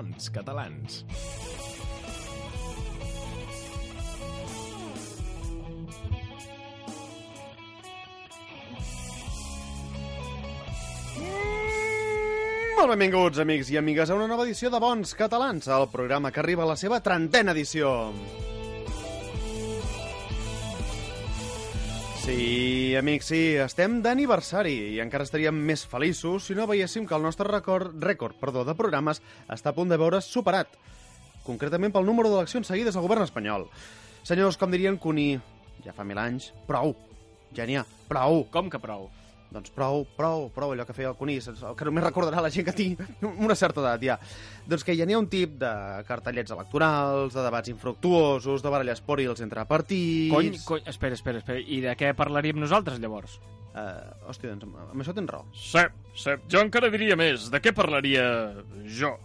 Bons catalans. Molt benvinguts, amics i amigues, a una nova edició de Bons Catalans, el programa que arriba a la seva trentena edició. Sí, amics, sí, estem d'aniversari i encara estaríem més feliços si no veiéssim que el nostre record, rècord perdó, de programes està a punt de veure's superat, concretament pel número d'eleccions seguides al govern espanyol. Senyors, com dirien Cuní, ja fa mil anys, prou, ja n'hi ha, prou. Com que prou? Doncs prou, prou, prou, allò que feia el Cuní, saps? el que només recordarà la gent que tinc una certa edat, ja. Doncs que ja n'hi ha un tip de cartellets electorals, de debats infructuosos, de baralles pòrils entre partits... Cony, cony, espera, espera, espera. I de què parlaríem nosaltres, llavors? Uh, hòstia, doncs amb, això tens raó. Sep, sep. Jo encara diria més. De què parlaria jo?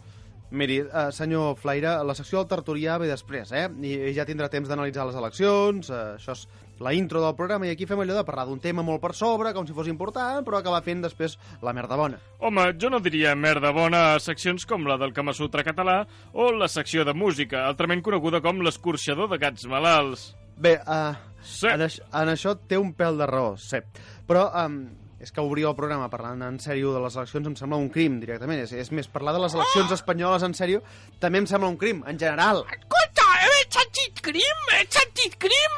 Miri, uh, senyor Flaire, la secció del Tertulià ve després, eh? I ja tindrà temps d'analitzar les eleccions, uh, això és la intro del programa, i aquí fem allò de parlar d'un tema molt per sobre, com si fos important, però acabar fent després la merda bona. Home, jo no diria merda bona a seccions com la del Kama Sutra català o la secció de música, altrament coneguda com l'escorxador de gats malalts. Bé, uh, Sí. en, aix en això té un pèl de raó, sí. Però um, és que obrir el programa parlant en sèrio de les eleccions em sembla un crim, directament. És, és més, parlar de les eleccions espanyoles en sèrio també em sembla un crim, en general. Escolta, he sentit crim? He sentit crim?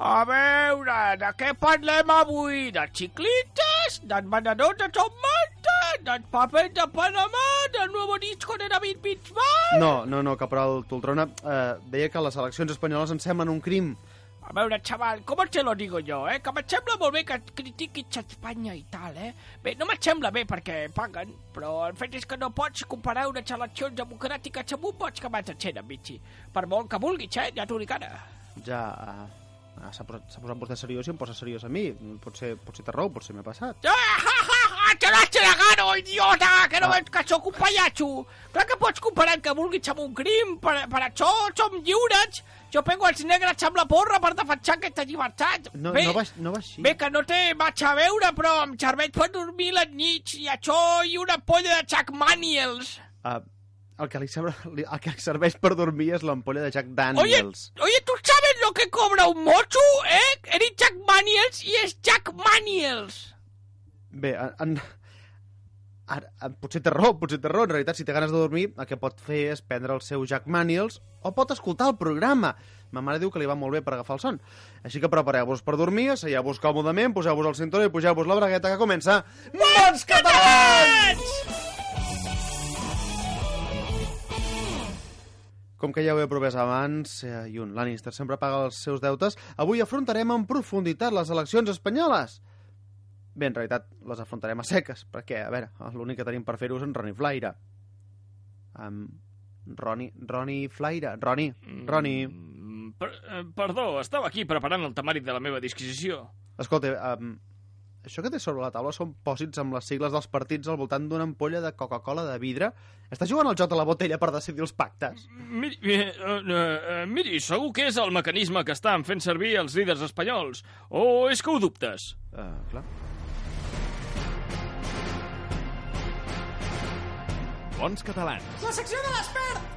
A veure, de què parlem avui? De xiclites? Dels venedors de tomata? Dels papers de Panamà? Del nuevo disco de David Bisbal? No, no, no, caporal Toltrona eh, deia que les eleccions espanyoles em semblen un crim. A veure, xaval, com te lo digo jo, eh? Que em sembla molt bé que critiquis Espanya i tal, eh? Bé, no em sembla bé perquè paguen, però el fet és que no pots comparar unes eleccions democràtiques amb un boig que vas a ser, Michi. Per molt que vulguis, eh? Ja t'ho dic ara. Ja eh, s'ha posat, s'ha posat vostè seriós i em posa seriós a mi. Potser, potser té raó, potser m'ha passat. Ah, ja, ja, ja, te l'has tragado, idiota, que no Ah. veus que sóc un pallatxo. Clar que pots comparar el que vulguis amb un crim, per, per això som lliures. Jo pego els negres amb la porra per defensar aquesta llibertat. No, bé, no, va, no va així. bé, que no té vaig a veure, però em serveix per dormir les nits i això i una polla de Jack Daniels. Uh, el, que li serve, li- el que li serveix per dormir és l'ampolla de Jack Oye, Daniels. oye, ¿tú sabes lo que cobra un mocho, eh? Eres Jack Daniels y es Jack Daniels. Bé, en, en, ara, potser té raó, potser té raó. En realitat, si té ganes de dormir, el que pot fer és prendre el seu Jack Daniels o pot escoltar el programa. Ma mare diu que li va molt bé per agafar el son. Així que prepareu-vos per dormir, asseieu-vos còmodament, poseu-vos el cinturó i pugeu-vos la bragueta que comença... Bons catalans! Com que ja ho he promès abans, eh, i un Lannister sempre paga els seus deutes, avui afrontarem en profunditat les eleccions espanyoles. Bé, en realitat les afrontarem a seques, perquè, a veure, l'únic que tenim per fer-ho és en Roni Flaire. Um, Roni, Roni Flaire, Roni, Roni... Mm, per, eh, perdó, estava aquí preparant el temari de la meva disquisició. Escolta, um, això que té sobre la taula són pòsits amb les sigles dels partits al voltant d'una ampolla de Coca-Cola de vidre? Estàs jugant al joc de la botella per decidir els pactes? Miri, eh, eh, eh, miri, segur que és el mecanisme que estan fent servir els líders espanyols. O és que ho dubtes? Uh, clar. Bons catalans. La secció de l'expert!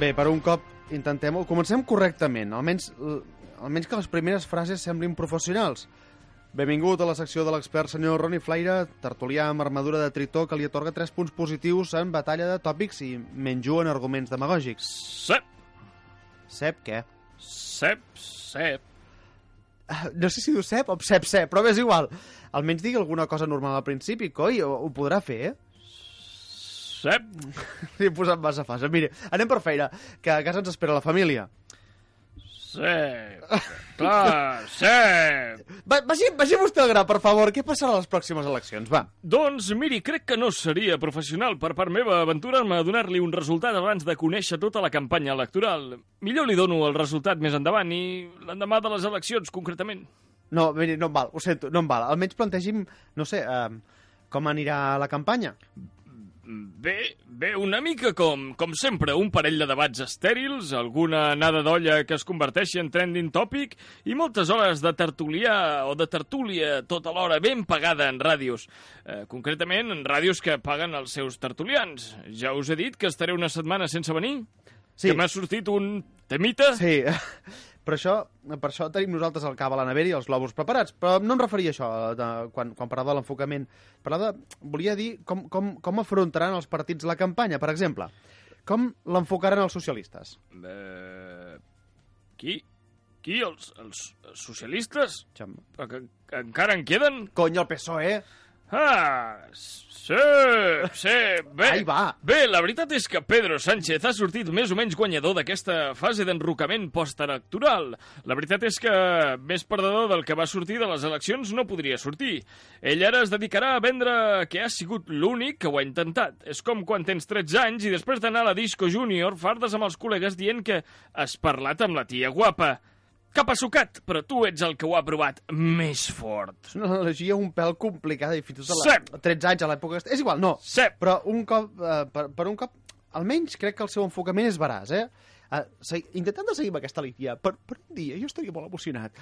Bé, per un cop intentem-ho. Comencem correctament, almenys, l- almenys que les primeres frases semblin professionals. Benvingut a la secció de l'expert senyor Roni Flaire, tertulià amb armadura de tritó que li atorga 3 punts positius en batalla de tòpics i menjú en arguments demagògics. Sep, Sep què? sep, sep. Ah, No sé si diu sep o sep sep, però és igual. Almenys digui alguna cosa normal al principi, coi, ho, ho podrà fer, eh? Sep. Li he posat massa fase. Mire, anem per feina, que a casa ens espera la família. Sep. Clar, sep. Va, vagi, vagi vostè al gra, per favor. Què passarà a les pròximes eleccions? Va. Doncs miri, crec que no seria professional per part meva aventurar-me a donar-li un resultat abans de conèixer tota la campanya electoral. Millor li dono el resultat més endavant i l'endemà de les eleccions, concretament. No, miri, no em val, ho sento, no em val. Almenys plantegim, no sé, eh, com anirà la campanya. Bé, bé, una mica com, com sempre, un parell de debats estèrils, alguna anada d'olla que es converteixi en trending topic i moltes hores de tertulià o de tertúlia tota l'hora ben pagada en ràdios. Eh, concretament, en ràdios que paguen els seus tertulians. Ja us he dit que estaré una setmana sense venir? Sí. Que m'ha sortit un temita? Sí, per això, per això tenim nosaltres el cava a la nevera i els globus preparats. Però no em referia a això de, quan, quan parlava de l'enfocament. Parlava, volia dir com, com, com afrontaran els partits la campanya, per exemple. Com l'enfocaran els socialistes? Eh, qui? Qui? Els, els socialistes? Xam- Però que, que encara en queden? Cony, el PSOE! Ah, sí, sí, bé. Ai, va. Bé, la veritat és que Pedro Sánchez ha sortit més o menys guanyador d'aquesta fase d'enrocament postelectoral. La veritat és que més perdedor del que va sortir de les eleccions no podria sortir. Ell ara es dedicarà a vendre que ha sigut l'únic que ho ha intentat. És com quan tens 13 anys i després d'anar a la disco júnior fardes amb els col·legues dient que has parlat amb la tia guapa. Cap a sucat, però tu ets el que ho ha provat més fort. És una analogia un pèl complicada i fins i tot a la, a 13 anys a l'època... És igual, no. Sí. Però un cop, eh, per, per un cop, almenys crec que el seu enfocament és veraç, eh? Uh, segui, intentant de seguir amb aquesta línia, per, per un dia jo estaria molt emocionat.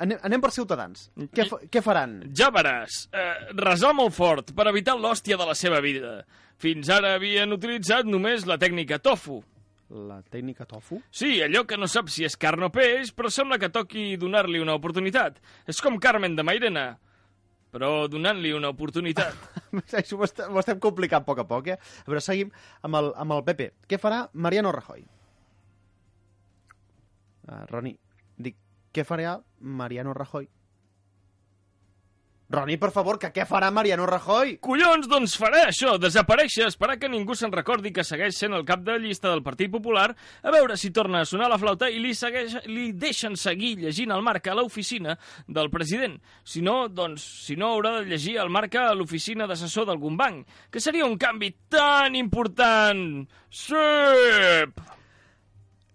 Anem, anem per Ciutadans. Què, fa, què faran? Ja veràs, eh, resar molt fort per evitar l'hòstia de la seva vida. Fins ara havien utilitzat només la tècnica tofu. La tècnica tofu? Sí, allò que no sap si és carn o peix, però sembla que toqui donar-li una oportunitat. És com Carmen de Mairena, però donant-li una oportunitat. Això ho, estem, ho estem complicant a poc a poc, eh? Veure, seguim amb el, amb el PP. Què farà Mariano Rajoy? Uh, Roni, dic, què farà Mariano Rajoy? Roni, per favor, que què farà Mariano Rajoy? Collons, doncs farà això, desaparèixer, esperar que ningú se'n recordi que segueix sent el cap de llista del Partit Popular, a veure si torna a sonar la flauta i li, segueix, li deixen seguir llegint el marca a l'oficina del president. Si no, doncs, si no, haurà de llegir el marca a l'oficina d'assessor d'algun banc, que seria un canvi tan important. Sí!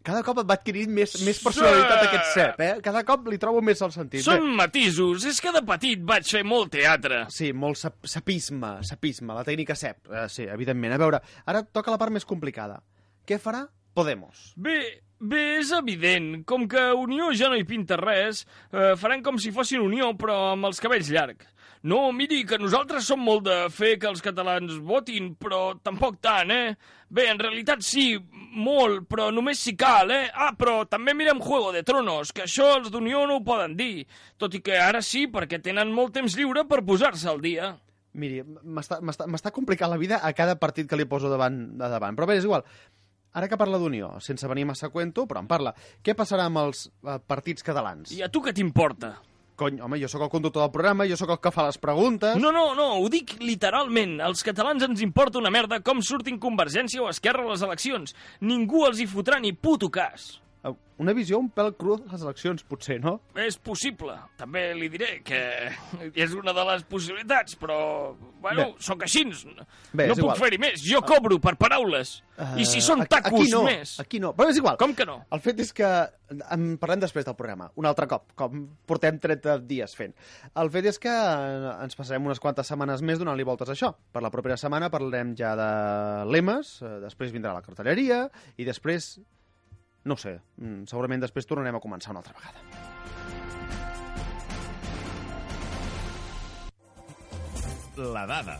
Cada cop et va adquirint més, més personalitat Sí. aquest cep, eh? Cada cop li trobo més el sentit. Són matisos, és que de petit vaig fer molt teatre. Sí, molt sap sapisme, sapisme, la tècnica sep. Eh, sí, evidentment. A veure, ara toca la part més complicada. Què farà Podemos? Bé, bé, és evident. Com que Unió ja no hi pinta res, eh, faran com si fossin Unió, però amb els cabells llargs. No, miri, que nosaltres som molt de fer que els catalans votin, però tampoc tant, eh? Bé, en realitat sí, molt, però només si cal, eh? Ah, però també mirem Juego de Tronos, que això els d'Unió no ho poden dir. Tot i que ara sí, perquè tenen molt temps lliure per posar-se al dia. Miri, m'està complicant la vida a cada partit que li poso davant. De davant. Però bé, és igual. Ara que parla d'Unió, sense venir massa a cuento, però en parla. Què passarà amb els eh, partits catalans? I a tu què t'importa? Cony, home, jo sóc el conductor del programa, jo sóc el que fa les preguntes... No, no, no, ho dic literalment. Els catalans ens importa una merda com surtin Convergència o Esquerra a les eleccions. Ningú els hi fotrà ni puto cas. Eh, Una visió un pèl cru de les eleccions, potser, no? És possible. També li diré que és una de les possibilitats, però, bueno, Bé. sóc així. Bé, no puc fer-hi més. Jo cobro per paraules. I si són tacos aquí no, més... Aquí no, però és igual. Com que no? El fet és que en parlem després del programa, un altre cop, com portem 30 dies fent. El fet és que eh, ens passarem unes quantes setmanes més donant-li voltes a això. Per la propera setmana parlarem ja de lemes, després vindrà la cartelleria i després, no sé, mm, segurament després tornarem a començar una altra vegada. La dada.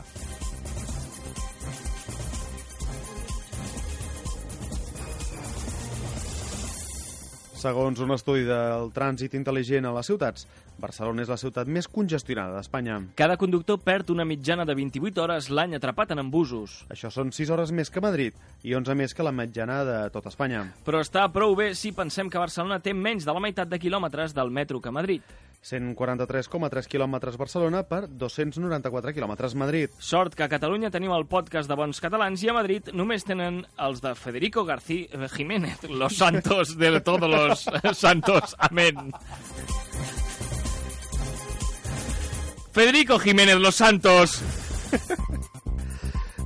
Segons un estudi del trànsit intel·ligent a les ciutats, Barcelona és la ciutat més congestionada d'Espanya. Cada conductor perd una mitjana de 28 hores l'any atrapat en embusos. Això són 6 hores més que Madrid i 11 més que la mitjana de tot Espanya. Però està prou bé si pensem que Barcelona té menys de la meitat de quilòmetres del metro que Madrid. 143,3 quilòmetres Barcelona per 294 quilòmetres Madrid. Sort que a Catalunya tenim el podcast de bons catalans i a Madrid només tenen els de Federico García Jiménez, los santos de todos los santos. Amén. Federico Jiménez, los santos.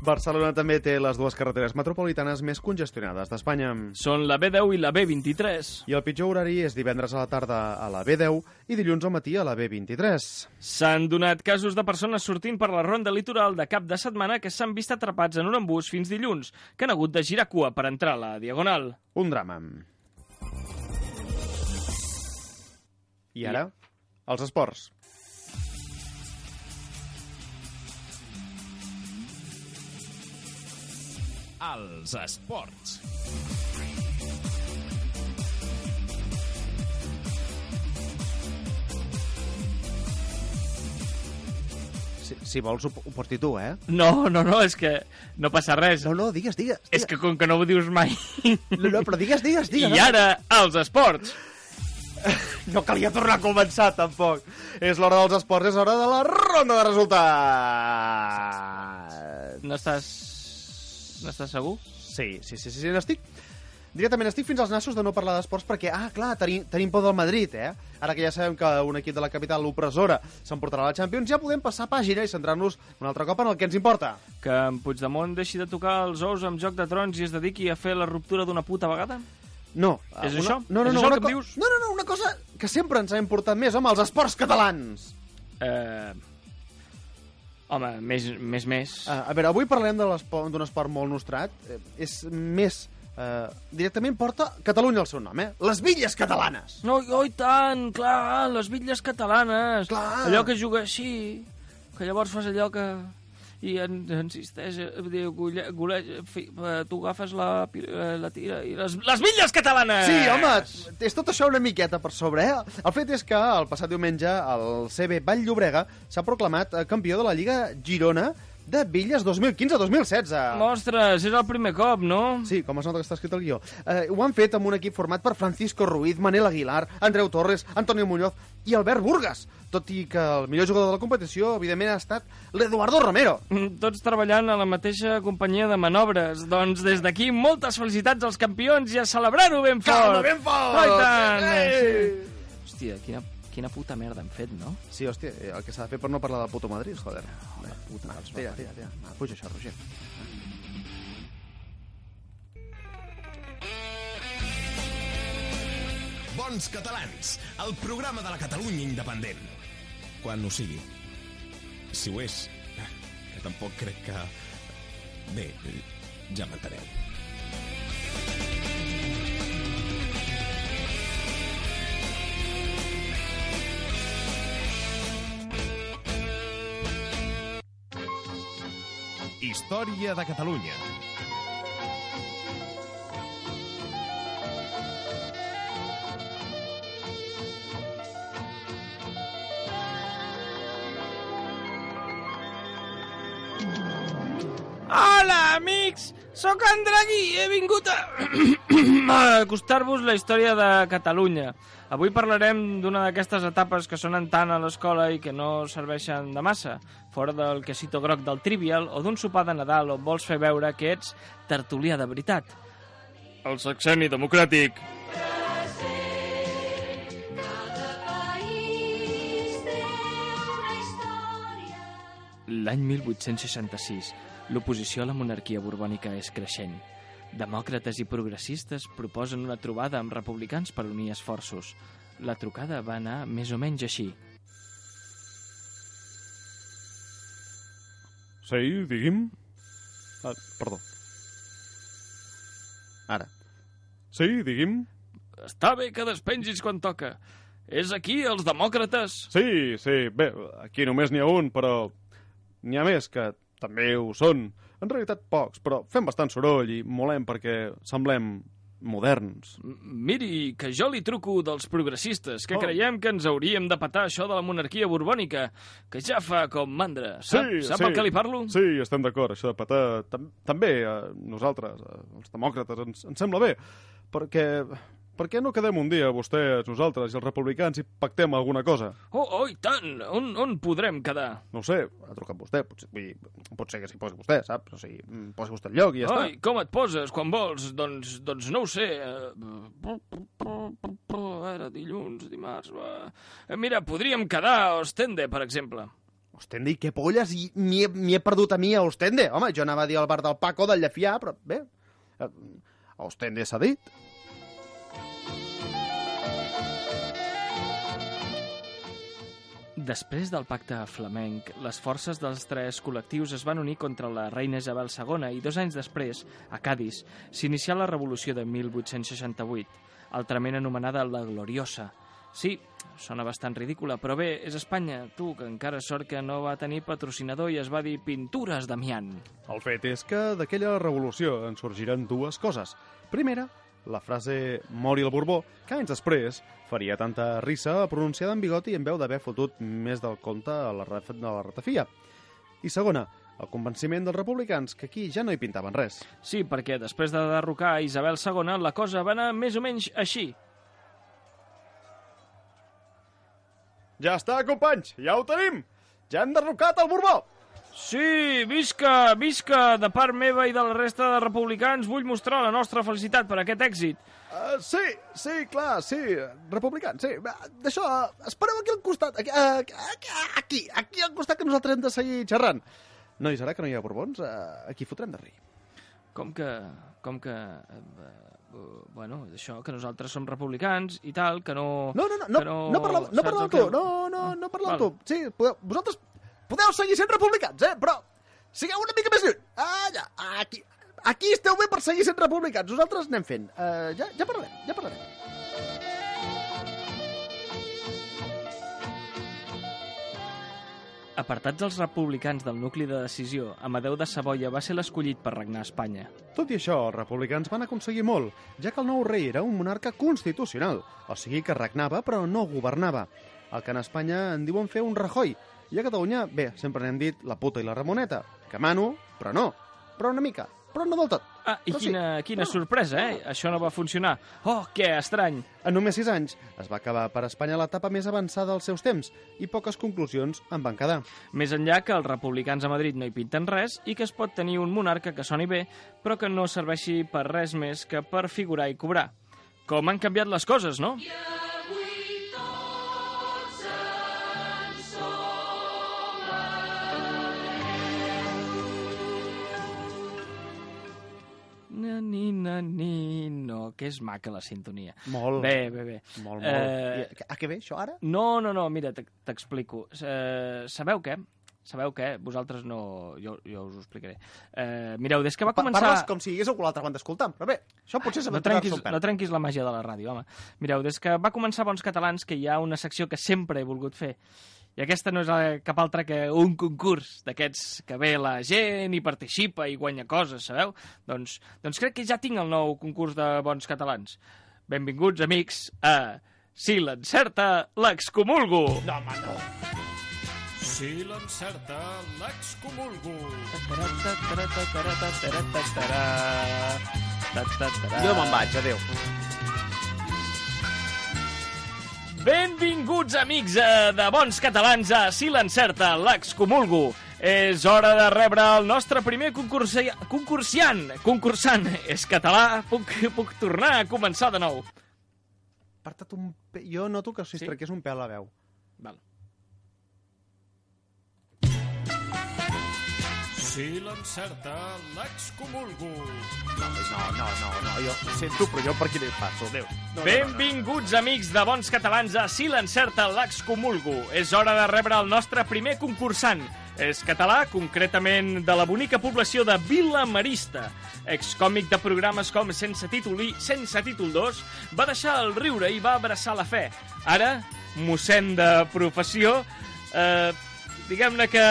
Barcelona també té les dues carreteres metropolitanes més congestionades d'Espanya. Són la B10 i la B23. I el pitjor horari és divendres a la tarda a la B10 i dilluns al matí a la B23. S'han donat casos de persones sortint per la ronda litoral de cap de setmana que s'han vist atrapats en un embús fins dilluns, que han hagut de girar cua per entrar a la Diagonal. Un drama. I ara, els esports. Els esports. Si, si vols, ho, ho dir tu, eh? No, no, no, és que no passa res. No, no, digues, digues. És digues. que com que no ho dius mai... No, no, però digues, digues, digues. I ara, els esports. No calia tornar a començar, tampoc. És l'hora dels esports, és hora de la ronda de resultats. No estàs... No estàs segur? Sí, sí, sí, sí, sí n'estic. Directament estic fins als nassos de no parlar d'esports perquè, ah, clar, tenim, tenim por del Madrid, eh? Ara que ja sabem que un equip de la capital, l'opressora, s'emportarà a la Champions, ja podem passar pàgina i centrar-nos un altre cop en el que ens importa. Que en Puigdemont deixi de tocar els ous amb Joc de Trons i es dediqui a fer la ruptura d'una puta vegada? No. És una... això? No, no, És no, això una que em dius? No, no, no, una cosa que sempre ens ha importat més, home, els esports catalans. Eh... Home, més, més, més... Uh, a veure, avui l'esport- d'un esport molt nostrat. Eh, és més... Uh, directament porta Catalunya al seu nom, eh? Les Villes Catalanes! No, oh, i tant, clar, les bitlles catalanes. Clar. Allò que juga així, que llavors fas allò que... I en, insisteix, eh, diu, gole, gole, fi, eh, tu agafes la, eh, la tira i les, les bitlles catalanes! Sí, home, és tot això una miqueta per sobre, eh? El fet és que el passat diumenge el CB Vall Llobrega s'ha proclamat campió de la Lliga Girona de Villes 2015-2016. Ostres, és el primer cop, no? Sí, com es nota que està escrit el guió. Eh, ho han fet amb un equip format per Francisco Ruiz, Manel Aguilar, Andreu Torres, Antonio Muñoz i Albert Burgas, tot i que el millor jugador de la competició, evidentment, ha estat l'Eduardo Romero. Tots treballant a la mateixa companyia de manobres. Doncs des d'aquí, moltes felicitats als campions i a celebrar-ho ben fort! Calma, ben fort! Oh, i tant! Ei! Hòstia, quina, quina puta merda hem fet, no? Sí, hòstia, eh, el que s'ha de fer per no parlar del puto Madrid, joder. Va, puta, va, tira, tira, tira. Va, puja això, Roger. Bons catalans, el programa de la Catalunya independent. Quan ho sigui. Si ho és, que tampoc crec que... Bé, ja m'enteneu. Història de Catalunya. Hola, amics! Sóc en Draghi i he vingut a... a acostar-vos la història de Catalunya. Avui parlarem d'una d'aquestes etapes que sonen tant a l'escola i que no serveixen de massa, fora del quesito groc del Trivial o d'un sopar de Nadal on vols fer veure que ets tertulià de veritat. El sexeni democràtic. L'any 1866, l'oposició a la monarquia borbònica és creixent. Demòcrates i progressistes proposen una trobada amb republicans per unir esforços. La trucada va anar més o menys així. Sí, digui'm. Ah, perdó. Ara. Sí, digui'm. Està bé que despengis quan toca. És aquí, els demòcrates. Sí, sí, bé, aquí només n'hi ha un, però n'hi ha més que també ho són. En realitat pocs, però fem bastant soroll i molem perquè semblem moderns. Miri, que jo li truco dels progressistes, que Oh. creiem que ens hauríem de patar això de la monarquia borbònica, que ja fa com mandra. Sap, sap el que li parlo? Sí, estem d'acord, això de patar... Tam també, eh, nosaltres, eh, els demòcrates, ens, ens sembla bé, perquè... Per què no quedem un dia, vostès, nosaltres i els republicans, i pactem alguna cosa? Oh, oh, i tant! On, on podrem quedar? No ho sé, ha trucat vostè, potser, vull dir, pot ser que s'hi posi vostè, saps? O sigui, mm, posi vostè el lloc i ja Ai, està. com et poses quan vols? Doncs, doncs no ho sé. eh, A veure, dilluns, dimarts... Va. Eh, Mira, podríem quedar a Ostende, per exemple. Ostende, i què polles? I m'hi he, he perdut a mi a Ostende. Home, jo anava a dir al bar del Paco, del Llefià, però bé, eh, a Ostende s'ha dit. Després del pacte flamenc, les forces dels tres col·lectius es van unir contra la reina Isabel II i dos anys després, a Cádiz, s'inicià la revolució de 1868, altrament anomenada la Gloriosa. Sí, sona bastant ridícula, però bé, és Espanya, tu, que encara sort que no va tenir patrocinador i es va dir Pintures Damián. El fet és que d'aquella revolució en sorgiran dues coses. Primera, la frase «Mori el Borbó», que anys després faria tanta rissa pronunciada en bigoti i en veu d'haver fotut més del compte a la, de la ratafia. I segona, el convenciment dels republicans que aquí ja no hi pintaven res. Sí, perquè després de derrocar Isabel II, la cosa va anar més o menys així. Ja està, companys, ja ho tenim! Ja hem derrocat el Borbó! Sí, visca, visca, de part meva i de la resta de republicans vull mostrar la nostra felicitat per aquest èxit. Uh, sí, sí, clar, sí, republicans, sí. D'això, uh, espereu aquí al costat, aquí, uh, aquí, aquí, aquí al costat que nosaltres hem de seguir xerrant. Nois, ara que no hi ha borbons, uh, aquí fotrem de rir. Com que... com que... Eh, eh, bueno, això, que nosaltres som republicans i tal, que no... No, no, no, no, no, no no saps parlem el tu, que- no, no, no parlem Val. tu. Sí, podeu, vosaltres podeu seguir sent republicans, eh, però sigueu una mica més lluny. Allà, aquí, aquí esteu bé per seguir sent republicans. Nosaltres anem fent. Uh, ja, ja parlarem, ja parlarem. Apartats els republicans del nucli de decisió, Amadeu de Savoia va ser l'escollit per regnar a Espanya. Tot i això, els republicans van aconseguir molt, ja que el nou rei era un monarca constitucional, o sigui que regnava però no governava. El que en Espanya en diuen fer un Rajoy, i a Catalunya, bé, sempre n'hem dit la puta i la Ramoneta, que mano, però no, però una mica, però no del tot. Ah, i Però sí. quina, quina No. sorpresa, eh? Això no va funcionar. Oh, que estrany! En només sis anys es va acabar per Espanya l'etapa més avançada dels seus temps i poques conclusions en van quedar. Més enllà que els republicans a Madrid no hi pinten res i que es pot tenir un monarca que soni bé, però que no serveixi per res més que per figurar i cobrar. Com han canviat les coses, no? Na, ni, na, ni, no, que és maca la sintonia. Molt. Bé, bé, bé. Molt, molt. Eh, I, a què ve, això, ara? No, no, no, mira, t'ex- t'explico. Eh, sabeu què? Sabeu què? Vosaltres no... Jo, jo us ho explicaré. Eh, mireu, des que va Pa- començar... Parles com si hagués algú a l'altra banda escoltant, però bé, això potser no s'aventurar trenquis, no trenquis la màgia de la ràdio, home. Mireu, des que va començar Bons Catalans, que hi ha una secció que sempre he volgut fer. I aquesta no és eh, cap altra que un concurs d'aquests que ve la gent i participa i guanya coses, sabeu? Doncs, doncs crec que ja tinc el nou concurs de Bons Catalans. Benvinguts, amics, a Si l'encerta, l'excomulgo! No, home, no. Si l'encerta, l'excomulgo. Jo me'n vaig, adéu. Benvinguts, amics eh, de bons catalans, a Si l'encerta, l'excomulgo. És hora de rebre el nostre primer concursi... concursiant. Concursant. És català, puc, puc tornar a començar de nou. Aparta't un... Pe... Jo noto que si Sí? trenqués un pèl a la veu. Val. Si l'encerta, l'excomulgo. No, no, no, no, no, jo ho sento, però jo per aquí no hi passo, adéu. No, Benvinguts, amics de bons catalans, a Si l'encerta, l'excomulgo. És hora de rebre el nostre primer concursant. És català, concretament de la bonica població de Vila Marista. Excòmic de programes com Sense títol i Sense títol 2, va deixar el riure i va abraçar la fe. Ara, mossèn de professió, eh, diguem-ne que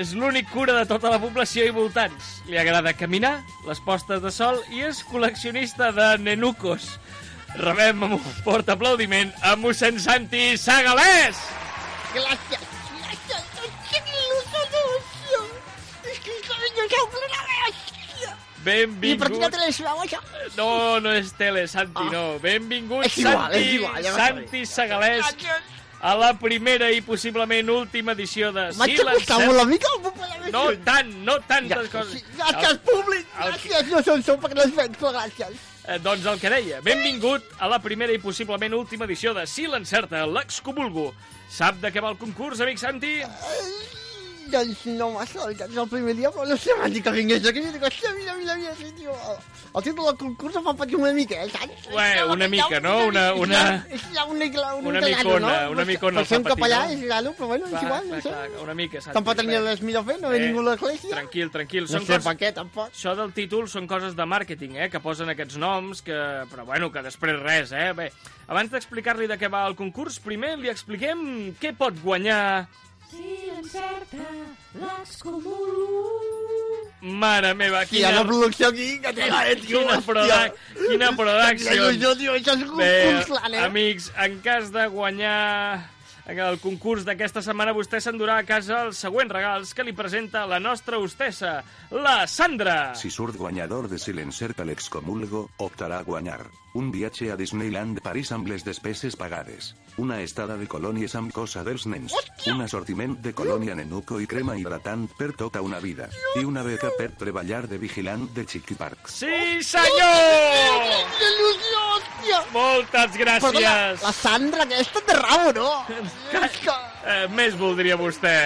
és l'únic cura de tota la població i voltants. Li agrada caminar, les postes de sol i és col·leccionista de nenucos. Rebem amb un fort aplaudiment a mossèn Santi Sagalés! Gracias, gracias. ¡Qué ilusión! Es que cariño, es una bestia. ¿Y por qué no Benvingut... No, no és tele, Santi, no. Benvingut, És igual, Santi, és igual, ja Santi Sagalés, a la primera i possiblement última edició de M'ha Sí, hecho gustar l'encert. molt la mica No tant, no tantes Gràcies, coses. gràcies, públic. el- Gràcies, no són sou perquè les però gràcies. Eh, doncs el que deia, benvingut a la primera i possiblement última edició de Si l'encerta, l'excomulgo. Sap de què va el concurs, amic Santi? Doncs no massa, és el primer dia, però no sé, m'han dit que vingués aquí, i dic, hòstia, mira, mira, mira, sí, tio, el títol del concurs em fa patir una mica, eh, saps? Ué, una mica, no? Una, una... És ja una, una, Una micona, una micona Per ser un capellà no? és raro, però bueno, és igual, no sé. una mica, Santi. Tampoc tenia res millor fer, no ve Eh, ningú a l'església. Tranquil, tranquil. No Són sé coses... per què, tampoc. Això del títol són coses de màrqueting, eh? Que posen aquests noms, que... però bueno, que després res, eh? Bé, abans d'explicar-li de què va el concurs, primer li expliquem què pot guanyar... Si l'encerta, l'excomulgo. Mare meva, quina... una producció aquí que té la, eh, tio, Quina, hòstia. produc... quina Quina production. il·lusió, tio, això és un Bé, concurs, eh? amics, en cas de guanyar el concurs d'aquesta setmana, vostè s'endurà a casa els següents regals que li presenta la nostra hostessa, la Sandra. Si surt guanyador de Silencerta l'excomulgo, optarà a guanyar un viatge a Disneyland París amb les despeses pagades, una estada de colònies amb cosa dels nens, un assortiment de colònia Nenuco i crema hidratant per tota una vida, i una beca per treballar de vigilant de Chiqui Parks. Sí, senyor! Quina il·lusió, hòstia! Moltes Perdona, gràcies. la Sandra aquesta té rabo, no? Que... Eh, més voldria vostè.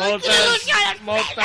Moltes, moltes,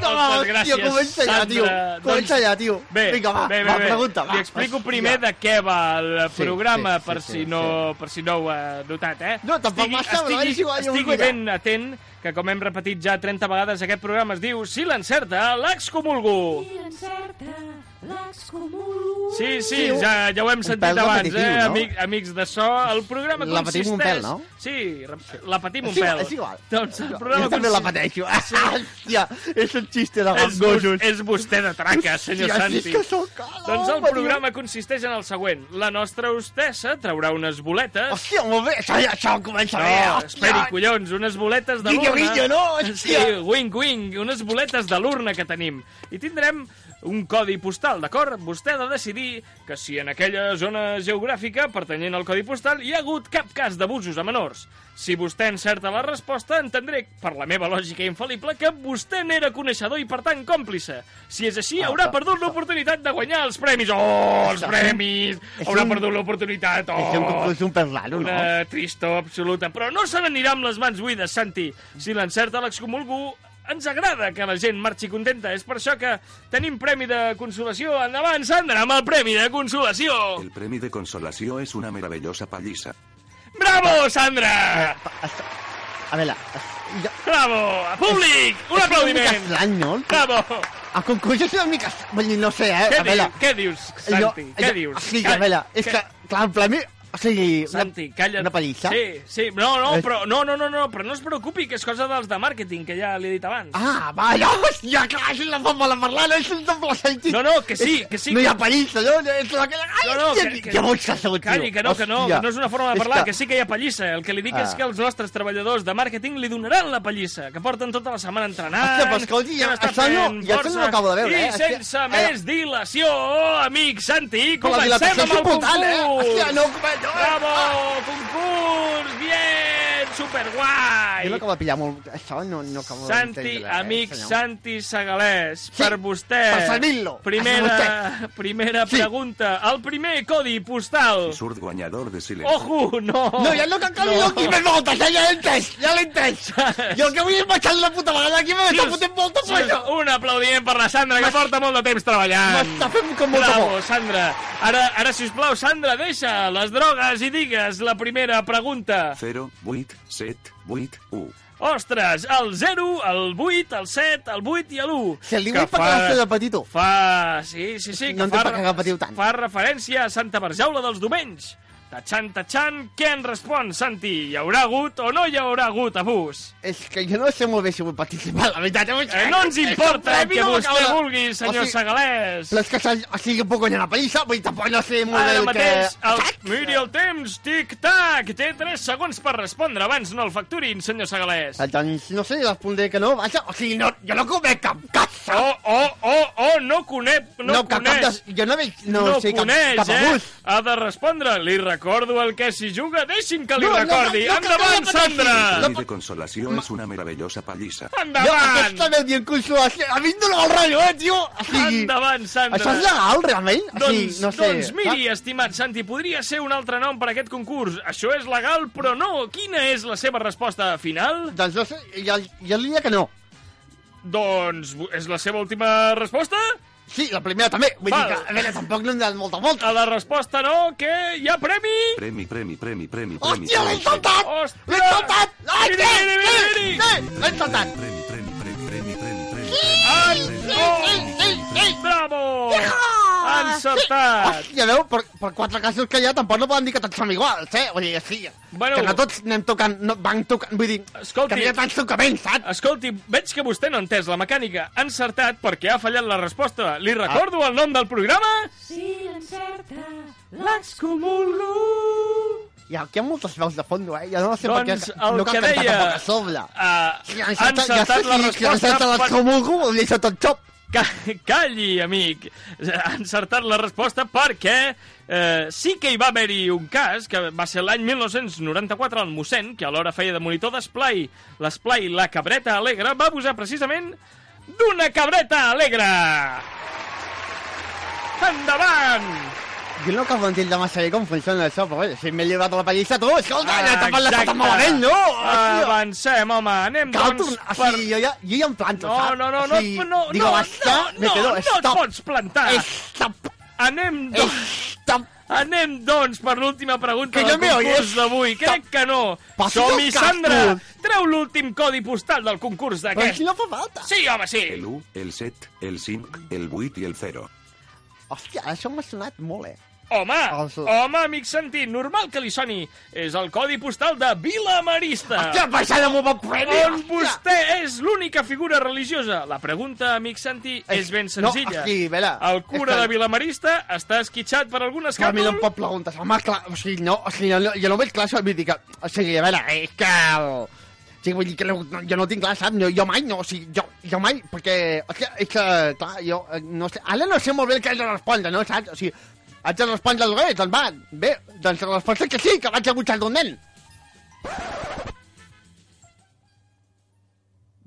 moltes gràcies, comença ja, tio. Sandra. Comença ja, tio. Bé, Vinga, va, bé, bé, va, pregunta, va. Li explico primer de què va el Sí, programa, sí, per, sí, si sí, no, per si no ho ha notat, eh? No, tampoc massa, però és igual, estigui guanyar. ben atent, que com hem repetit ja 30 vegades, aquest programa es diu Si l'encerta, l'excomulgo. Si l'encerta, l'excomulgo. Sí, sí, Sí, ja, ja ho hem sentit abans, eh, no? amic, amics de so. El programa La consisteix... patim un pèl, no? Sí, la patim un És igual, pèl. és igual. Doncs el programa Jo també la pateixo. Hòstia, és un xiste de És, gangosos. vos- és vostè de traca, senyor Hòstia, Santi. és que sóc cala, Doncs el programa consisteix en el següent. La nostra hostessa traurà unes boletes... Hòstia, molt bé, això, ja- això comença bé, No, hòstia. esperi, collons, unes boletes de Guinyo, guinyo, no? Sí, Hòstia. wing, wing, unes boletes de l'urna que tenim. I tindrem un codi postal, d'acord? Vostè ha de decidir que si en aquella zona geogràfica pertanyent al codi postal hi ha hagut cap cas d'abusos a menors. Si vostè encerta la resposta, entendré, per la meva lògica infal·lible, que vostè n'era coneixedor i, per tant, còmplice. Si és així, haurà Ah, perdut l'oportunitat de guanyar els premis. Oh, els premis! Haurà un- perdut l'oportunitat. Oh! És un concurs un raro, no? Una tristor absoluta. Però no se n'anirà amb les mans buides, Santi. Si l'encerta l'excomulgo, ens agrada que la gent marxi contenta. És per això que tenim premi de consolació. Endavant, Sandra, amb el premi de consolació. El premi de consolació és una meravellosa pallissa. Bravo, Sandra! A veure, jo... Bravo! A públic! Un aplaudiment! És una mica estrany, no? Bravo! El concurs és una mica... Vull dir, no sé, eh? Què, a veure, dius, què dius, Santi? què dius? O sigui, a veure, és que, clar, en plan, o sigui, una, Santi, calla't. una pallissa. Sí, sí. No, no, És- però no, no, no, no, però no es preocupi, que és cosa dels de màrqueting, que ja li he dit abans. Ah, va, no, hòstia, clar, és la forma de parlar, no és un doble sentit. No, no, que sí, que sí. No hi ha pallissa, no? És la que... Ai, No, no, que- que- que boig que sou, tio. Calli, que no, que no, que no és una forma de parlar, que... sí que hi ha pallissa. El que li dic Ah. és que els nostres treballadors de màrqueting li donaran la pallissa, que porten tota la setmana entrenant. Hòstia, però escolti, que ja- això no- ja això no acabo de veure, I eh? Hòstia, sense eh, més dilació, amic Santi, comencem amb el important, eh? Hòstia, no, Bravo, concurs, bien, superguai. Jo no acabo de pillar molt... Això no, no acabo Santi, d'entendre, amic eh, senyor. Santi Segalès, Sí, per vostè. per servir-lo. Primera, primera Sí. pregunta. El primer codi postal. Si surt guanyador de Silencerta. Ojo, no. No, ja no cal que No. doni més voltes, eh? ja l'he entès, ja l'he entès. Jo el que vull és baixar la puta vegada aquí, m'està Dius- fotent molta dius polla. Un aplaudiment per la Sandra, que porta molt de temps treballant. M'està fent com molta Bravo, por. Sandra. Ara, ara sisplau, Sandra, deixa les drogues i digues la primera pregunta. 0, 8, 7, 8, 1. Ostres, el 0, el 8, el 7, el 8 i l'1. Si el dibuix perquè va ser de petitó. Fa... Sí, sí, sí. No que entenc fa, per què patiu tant. Fa referència a Santa Barjaula dels Domenys. Tatxan, tatxan, què en respon, Santi? Hi haurà hagut o no hi haurà hagut abús? És que jo no sé molt bé si vull participar, la veritat. Eh, no ens importa el que vostè vulgui, senyor o sigui, Segalès. Però és que o sigui, puc guanyar la pallissa, vull tampoc no sé molt bé el mateix, que... el... miri el temps, tic-tac, té 3 segons per respondre, abans no el facturin, senyor Segalès. Eh, Doncs no sé, respondré que no, vaja, o sigui, no, jo no conec cap cas, Oh, oh, oh, oh, no conec, no, no, cap, cap coneix. de, jo no veig, no, no sé, cap, coneix, cap eh? abús. Ha de respondre. Li recordo el que s'hi juga, deixi'm que li No, recordi. no, no, no, Endavant, no, Sandra! Ley de consolació és una meravellosa pallissa. Jo, Endavant! aquesta veu dient consolació, a mi em dóna el rotllo, eh, tio? O sigui, Endavant, Sandra! això és legal, realment? O sigui, Doncs, no sé, doncs miri, estimat Santi, podria ser un altre nom per aquest concurs. Això és legal, però no. Quina és la seva resposta final? Doncs no sé, jo, jo diria que no. Doncs és la seva última resposta? Sí, la primera també. Vull Val. dir que, a veure, tampoc no hem donat molta volta. A la resposta no, que hi ha premi? Premi, premi, premi, premi, premi. Hòstia, l'he saltat! L'he saltat! Ai, sí, sí, miri! sí, l'he saltat! Premi, premi, premi, premi, premi, premi. Entorn! Sí, sí, Bravo! Ah! Encertat! Hòstia, veu, per, per quatre casos que hi ha tampoc no poden dir que tots som iguals, eh? Vull dir, sí, Bueno. que no tots anem tocant, no, van tocant, vull dir, Escolti. que no hi ha tants tocaments, saps? Escolti, veig que vostè no ha entès la mecànica. Ha encertat perquè ha fallat la resposta. Li recordo el nom del programa? Si l'encerta, l'excomulgo. Hi ha, aquí hi ha moltes veus de fons, eh? Jo no sé per Doncs què el no cal que cantar deia... tampoc a sobre. Uh, Si ha encerta, ja encertat sé la si resposta encerta per... l'excomulgo, vol dir això tot xop. Ca calli, amic. Ha encertat la resposta perquè eh, sí que hi va haver-hi un cas, que va ser l'any 1994 al mossèn, que alhora feia de monitor d'esplai. L'esplai La Cabreta Alegre va abusar precisament d'una cabreta alegre. Endavant! Jo no acabo d'entendre massa bé com funciona això, però bé, si m'he lliurat la pallissa tu, escolta, Ah, ja t'ha parlat tan malament, no? Hòstia. Avancem, home, anem Cal doncs tornar... per... O sigui, jo ja, jo ja em planto, No, saps? no, no, O no, sigui, no, digo, no, basta, no, no, quedo, no et stop, pots plantar. stop, Anem, doncs, stop. anem, doncs, per l'última pregunta Que del no me concurs d'avui. Crec que no. Som-hi. Sandra! Treu l'últim codi postal del concurs Però d'aquest. si no fa falta. Sí, home, sí. El 1, el 7, el 5, el 8 i el 0. Hòstia, això m'ha sonat molt, eh? Home, Els- home, amic sentit, normal que li soni. És el codi postal de Vila Marista. Hòstia, passada m'ho va prendre, on vostè és l'única figura religiosa. La pregunta, amic Santi, és ben senzilla. No, hosti, a veure... El cura que- de Vilamarista està esquitxat per algun Que a mi no escàndol? em pot preguntar, home, clar, o sigui, no, o sigui, jo, no- jo no veig clar això, vull dir que, o sigui, a veure, és que... El... O sigui, vull dir que no, no, jo no tinc clar, saps? Jo, jo mai, no, o sigui, jo, jo mai, perquè, o sigui, és que, clar, jo, eh, no sé, ara no sé molt bé el que haig de respondre, no, saps? O sigui, haig de respondre al revés, doncs va, bé, doncs la resposta que sí, que vaig a butxar d'un nen.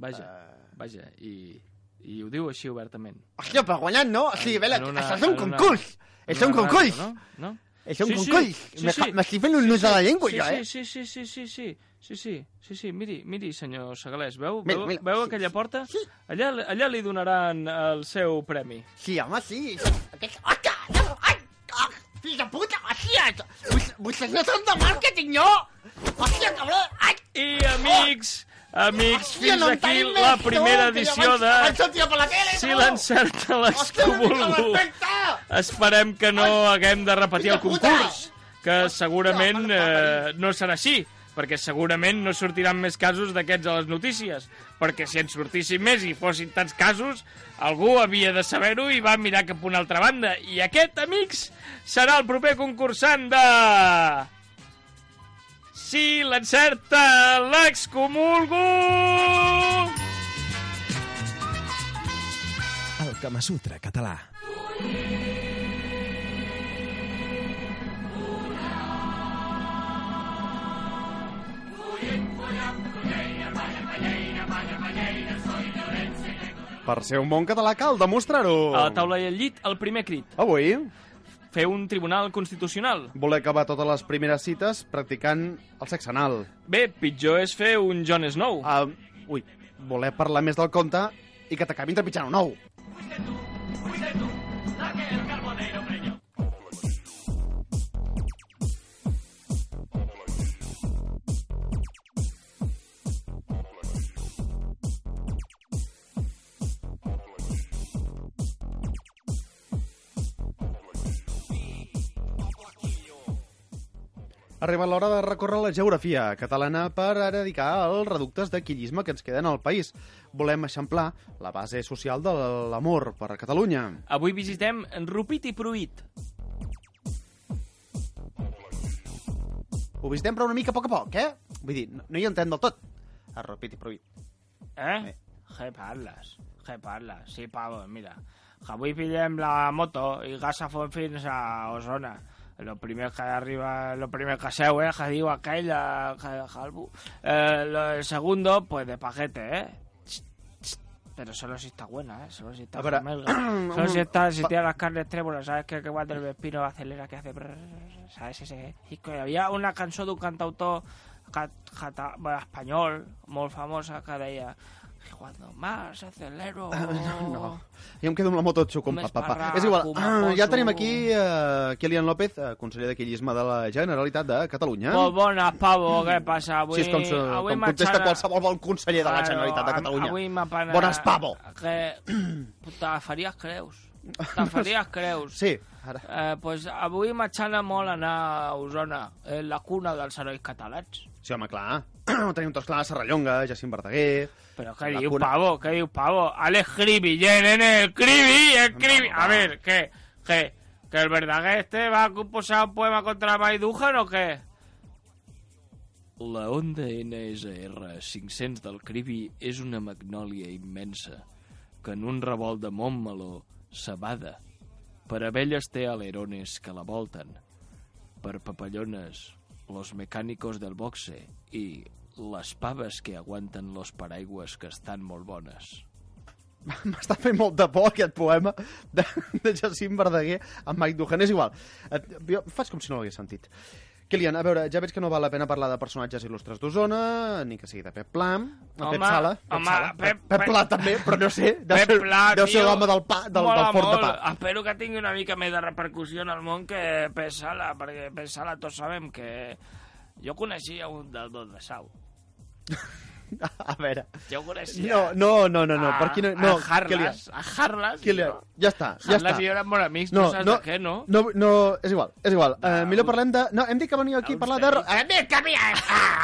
Vaja, vaja, i, i ho diu així obertament. Hòstia, però guanyant, no? O sigui, a veure, En una- això és un una- concurs, en és un una concurs, ràdio, No? no? és un Sí, sí, concurs. sí, Me- sí. M'estic fent un nus de la llengua, sí, jo, eh? Sí, sí, sí, sí, sí, sí, sí, sí, sí, miri, miri, senyor Segalés, veu, Mira, veu, mira, veu sí, aquella sí, porta? sí. Allà, allà li donaran el seu premi. Sí, home, sí. Aquest... Hòstia! fill de puta, hòstia! Vostès no són de màrqueting, no! Hòstia, cabrón! Ai! I, amics... Oh. Amics, Hòstia, fins no aquí la primera no, edició de... Tele, si no. l'encerta l'escubulú. Esperem que no Ai, haguem de repetir el concurs, que segurament eh, no serà així perquè segurament no sortiran més casos d'aquests a les notícies, perquè si en sortissin més i fossin tants casos, algú havia de saber-ho i va mirar cap a una altra banda. I aquest, amics, serà el proper concursant de... Si l'encerta l'excomulgo! El Kamasutra català. Per ser un bon català cal demostrar-ho. A la taula i al llit, el primer crit. Avui, Fer un tribunal constitucional. voler acabar totes les primeres cites practicant el sexe anal. Bé, pitjor és fer un Jon Snow. Uh, ui, voler parlar més del conte i que t'acabin trepitjant un ou. Ha arribat l'hora de recórrer la geografia catalana per eradicar els reductes de quillisme que ens queden al país. Volem eixamplar la base social de l'amor per a Catalunya. Avui visitem Rupit i Pruit. Ho visitem però una mica a poc a poc, eh? Vull dir, no, no hi entenc del tot. A repit i prohibit. Eh? Què parles? Què parles? Sí, pavo, mira. Avui pillem la moto i gas a font fins a Osona. Lo primer que arriba, lo primer que seu, eh, que aquell, eh, que- Jalbu. Eh, lo, el segundo, pues de paquete, eh. Pero solo si está buena, ¿eh? Solo si está A veure, melga. Solo si está, si tiene las carnes trémulas, ¿sabes? Que, que cuando el Vespino acelera, que hace... ¿Sabes? Ese... I que havia una cançó d'un cantautor ca, cata, bueno, espanyol, molt famosa, que deia Cuando más acelero... No. Jo em quedo amb la moto xuc com Un pa, pa, És igual, ah, ja tenim aquí uh, Kilian López, uh, conseller de Quillisme de la Generalitat de Catalunya. Molt bones, pavo, què passa? Avui, Així és com, avui com contesta m'ha- qualsevol bon conseller de la Generalitat de Catalunya. Avui m'ha pana... Bones pavo! Que... Te faries creus. Te faries creus. Sí, ara. Eh, pues avui m'aixana molt anar a Osona, eh, la cuna dels herois catalans. Sí, home, clar. tenim tots clar, Serrallonga, Jacint Verdaguer... Pero ¿qué La diu, cuna- pavo? ¿Qué diu, pavo? Alex Cribi, nene, el Cribi, el Cribi. A ver, ¿qué? ¿Qué? ¿Que el Verdaguer este va a composar un poema contra Maidújar o qué? La onda NSR 500 del Cribi és una magnòlia immensa que en un revolt de Montmeló s'abada. Per abelles té alerones que la volten. Per papallones, los mecànicos del boxe i les paves que aguanten los paraigües que estan molt bones. M'està fent molt de por aquest poema de, de Jacint Verdaguer amb Mike Duhan. És igual. Jo faig com si no l'hagués sentit. Kilian, a veure, ja veig que no val la pena parlar de personatges il·lustres d'Osona, ni que sigui de Pep Plam, Home, Pep Sala. Pep, home, Sala. Pep- Pep, Pep Pla també, però no sé. Deu Pep ser, Pla, deu ser l'home del, pa, del, mola del fort de pa. Espero que tingui una mica més de repercussió en el món que Pep Sala, perquè Pep Sala tots sabem que... Jo coneixia un dels dos de Sau. A veure... Coneixia. No, no, no, no, no. A- per qui no... no a Harlas, a Harlas. Kilian, no? ja està, ja Harlas està. i jo érem molt amics, No, tu saps no, de què, no? no, no, és igual, és igual. Uh, Ah, millor parlem de... No, hem dit que venia aquí a parlar de... Hem dit que venia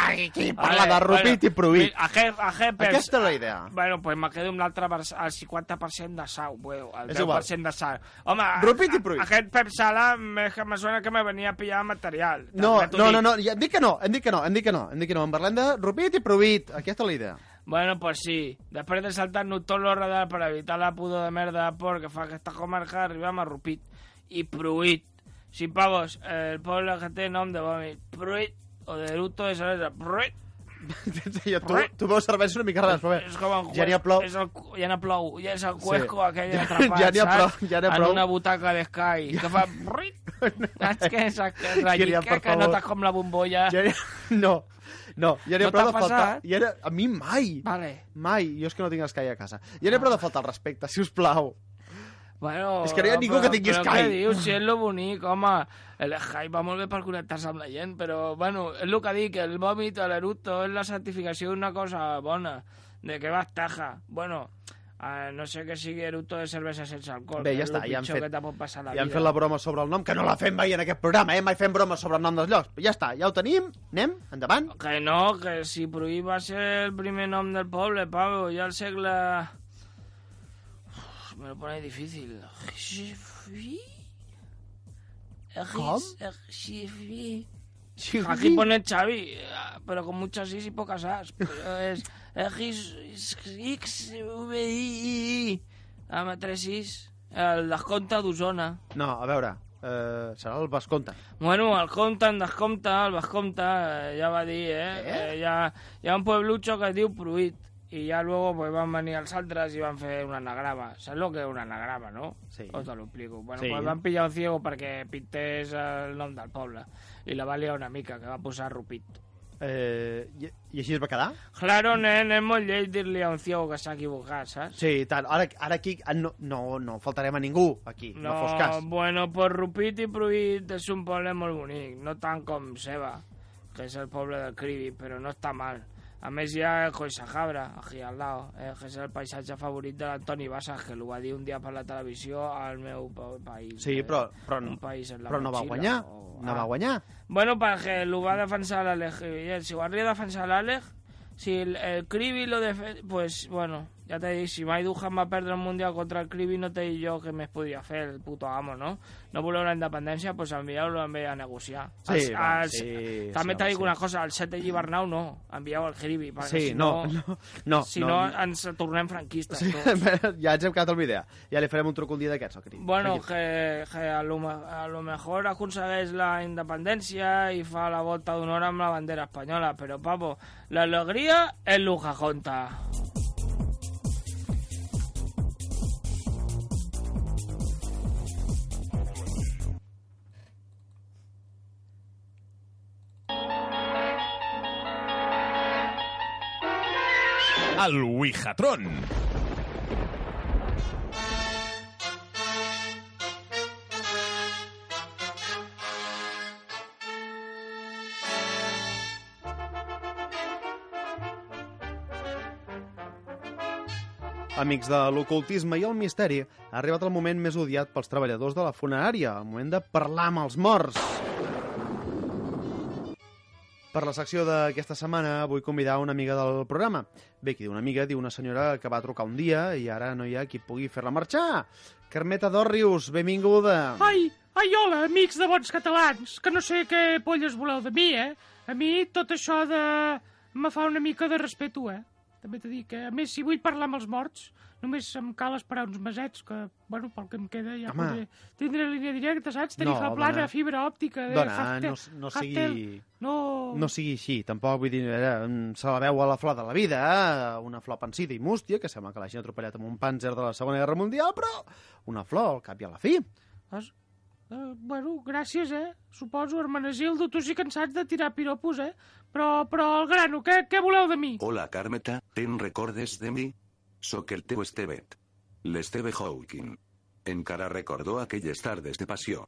aquí a parlar de Rupit i Pruit. A a Pep- Aquesta és la idea. Bueno, pues me quedo amb l'altre, el 50% de Sau, bueno, el És 10% igual. de Sau. Home, Rupit i Pruit. aquest Pep Sala me, suena que me venia a pillar material. No, no, no, no, ja, hem dit que no, hem dit que no, hem dit que no, hem dit que no. En parlem de Rupit i Pruit. Aquesta és la idea. Bueno, pues sí. Després de saltar-nos tots los radars per evitar la pudor de merda de por que fa aquesta comarca, arribem a Rupit i Pruit. Sí, pavos, el poble que té nom de vòmit. Pruit, o de eructo de cervesa. Pruit. jo, tu, tu veus cervesa una mica rares, però bé. És com el Ja n'hi ha plou. És el, ja n'hi ha plou. Ja és el cuesco Sí. aquell Ja- atrapat, ja n'hi ha prou, ja n'hi ha prou. En una butaca d'Sky, que fa... Saps què és ratllit per que, notes com la bombolla? Ja. No, no, ja n'hi ha No prou de faltar... Ja ha... A mi mai, Vale. mai. Jo és que no tinc Sky a casa. Ja n'hi ha prou de faltar el respecte, si us plau. Bueno, És que no hi ha ningú que tingui però Sky. què dius? Si és lo bonic, home. El Sky va molt bé per connectar-se amb la gent, però, bueno, és el que dic, el vòmit, l'eructo, és la certificació d'una cosa bona, de que vas taja. Bueno, a no sé que sigui eructo de cervesa sense alcohol. Bé, ja és està, ja han fet- Ja han vida. fet la broma sobre el nom, que no la fem mai en aquest programa, eh? Mai fem bromes sobre el nom dels llocs. Ja està, ja ho tenim. Anem, endavant. Que no, que si Pruí va ser el primer nom del poble, Pablo, ja al segle... Uf, me lo pone difícil. ¿Cómo? Aquí pone Xavi, eh, pero con muchas is y pocas as. Pero es X, X, V, I, I, amb tres is. El descompte d'Osona. No, a veure, eh, serà el Vesconte. Bueno, el compte, en descompte, el Vescompte, eh, ja va dir, eh? Eh? eh hi, ha, hi ha un pueblucho que es diu Pruit. I ja luego pues, van venir els altres i van fer un anagrama. Saps lo que és un anagrama, no? Sí. O te lo explico. Bueno, Sí. pues van pillar un ciego perquè pintés el nom del poble. I la va liar una mica, que va posar Rupit. Eh, i, I així es va quedar? Claro, nen, és molt lleig dir-li a un ciego que s'ha equivocat, saps? Sí, i tant. Ara, ara aquí ah, no, no, no faltarem a ningú, aquí, no, fos cas. bueno, pues Rupit i Pruit és un poble molt bonic, no tant com Seva, que és el poble del Cribi, però no està mal. A més hi ha el Coixajabra, aquí al lado, eh, que és el paisatge favorit de l'Antoni Bassas, que l'ho va dir un dia per la televisió al meu pa- país. Sí, eh, però, però, un país en la però no va guanyar. o- No ah. va guanyar. Bueno, perquè l'ho va defensar l'Àlex. Si ho hauria de defensar l'Àlex, si el, el Cribi lo defen... Pues, bueno, Ya te dic, si mai Duhan va perdre el Mundial contra el Cribi, no te dic jo què més podia fer el puto amo, no? No voleu la independència, doncs pues envieu-lo amb ell a negociar. Sí, Els- va, els- sí, També sí, t'he dit sí. una cosa, el set de Llibernau no, envieu el Cribi, perquè Sí, si no, no, no, no, si no, no, no. ens tornem franquistes Sí, tots. ja ens hem quedat amb idea. Ja li farem un truc un dia d'aquests, al Cri. Bueno, que, que a, lo, a lo mejor aconsegueix la independència i fa la volta d'honor amb la bandera espanyola, però, papo, la alegria és l'ujajonta. El Ouijatron. Amics de l'ocultisme i el misteri, ha arribat el moment més odiat pels treballadors de la funerària, el moment de parlar amb els morts. Per la secció d'aquesta setmana vull convidar una amiga del programa. Bé, qui diu una amiga, diu una senyora que va trucar un dia i ara no hi ha qui pugui fer-la marxar. Carmeta Dorrius, benvinguda. Ai, ai, hola, amics de bons catalans, que no sé què polles voleu de mi, eh? A mi tot això de... me fa una mica de respeto, eh? També t'he dit que, a més, si vull parlar amb els morts, només em cal esperar uns mesets, que, bueno, pel que em queda ja Home. podré tindre línia directa, saps? Tarifa No, plana, dona. fibra òptica... de Dona, Haftel- no, no sigui... No... No sigui així, tampoc vull dir, era, mm, se la veu a la flor de la vida, eh? una flor pansida i mústia, que sembla que l'hagin atropellat amb un panzer de la Segona Guerra Mundial, però una flor al cap i a la fi. Has... Uh, bueno, gràcies, eh? Suposo, Hermenegildo, tu sí que en saps de tirar piropos, eh? Però, però al grano, què, què voleu de mi? Hola Carmeta, te'n recordes de mi? Soc el teu Estevet. L'Esteve Hawking. Encara recordó aquelles tardes de passió.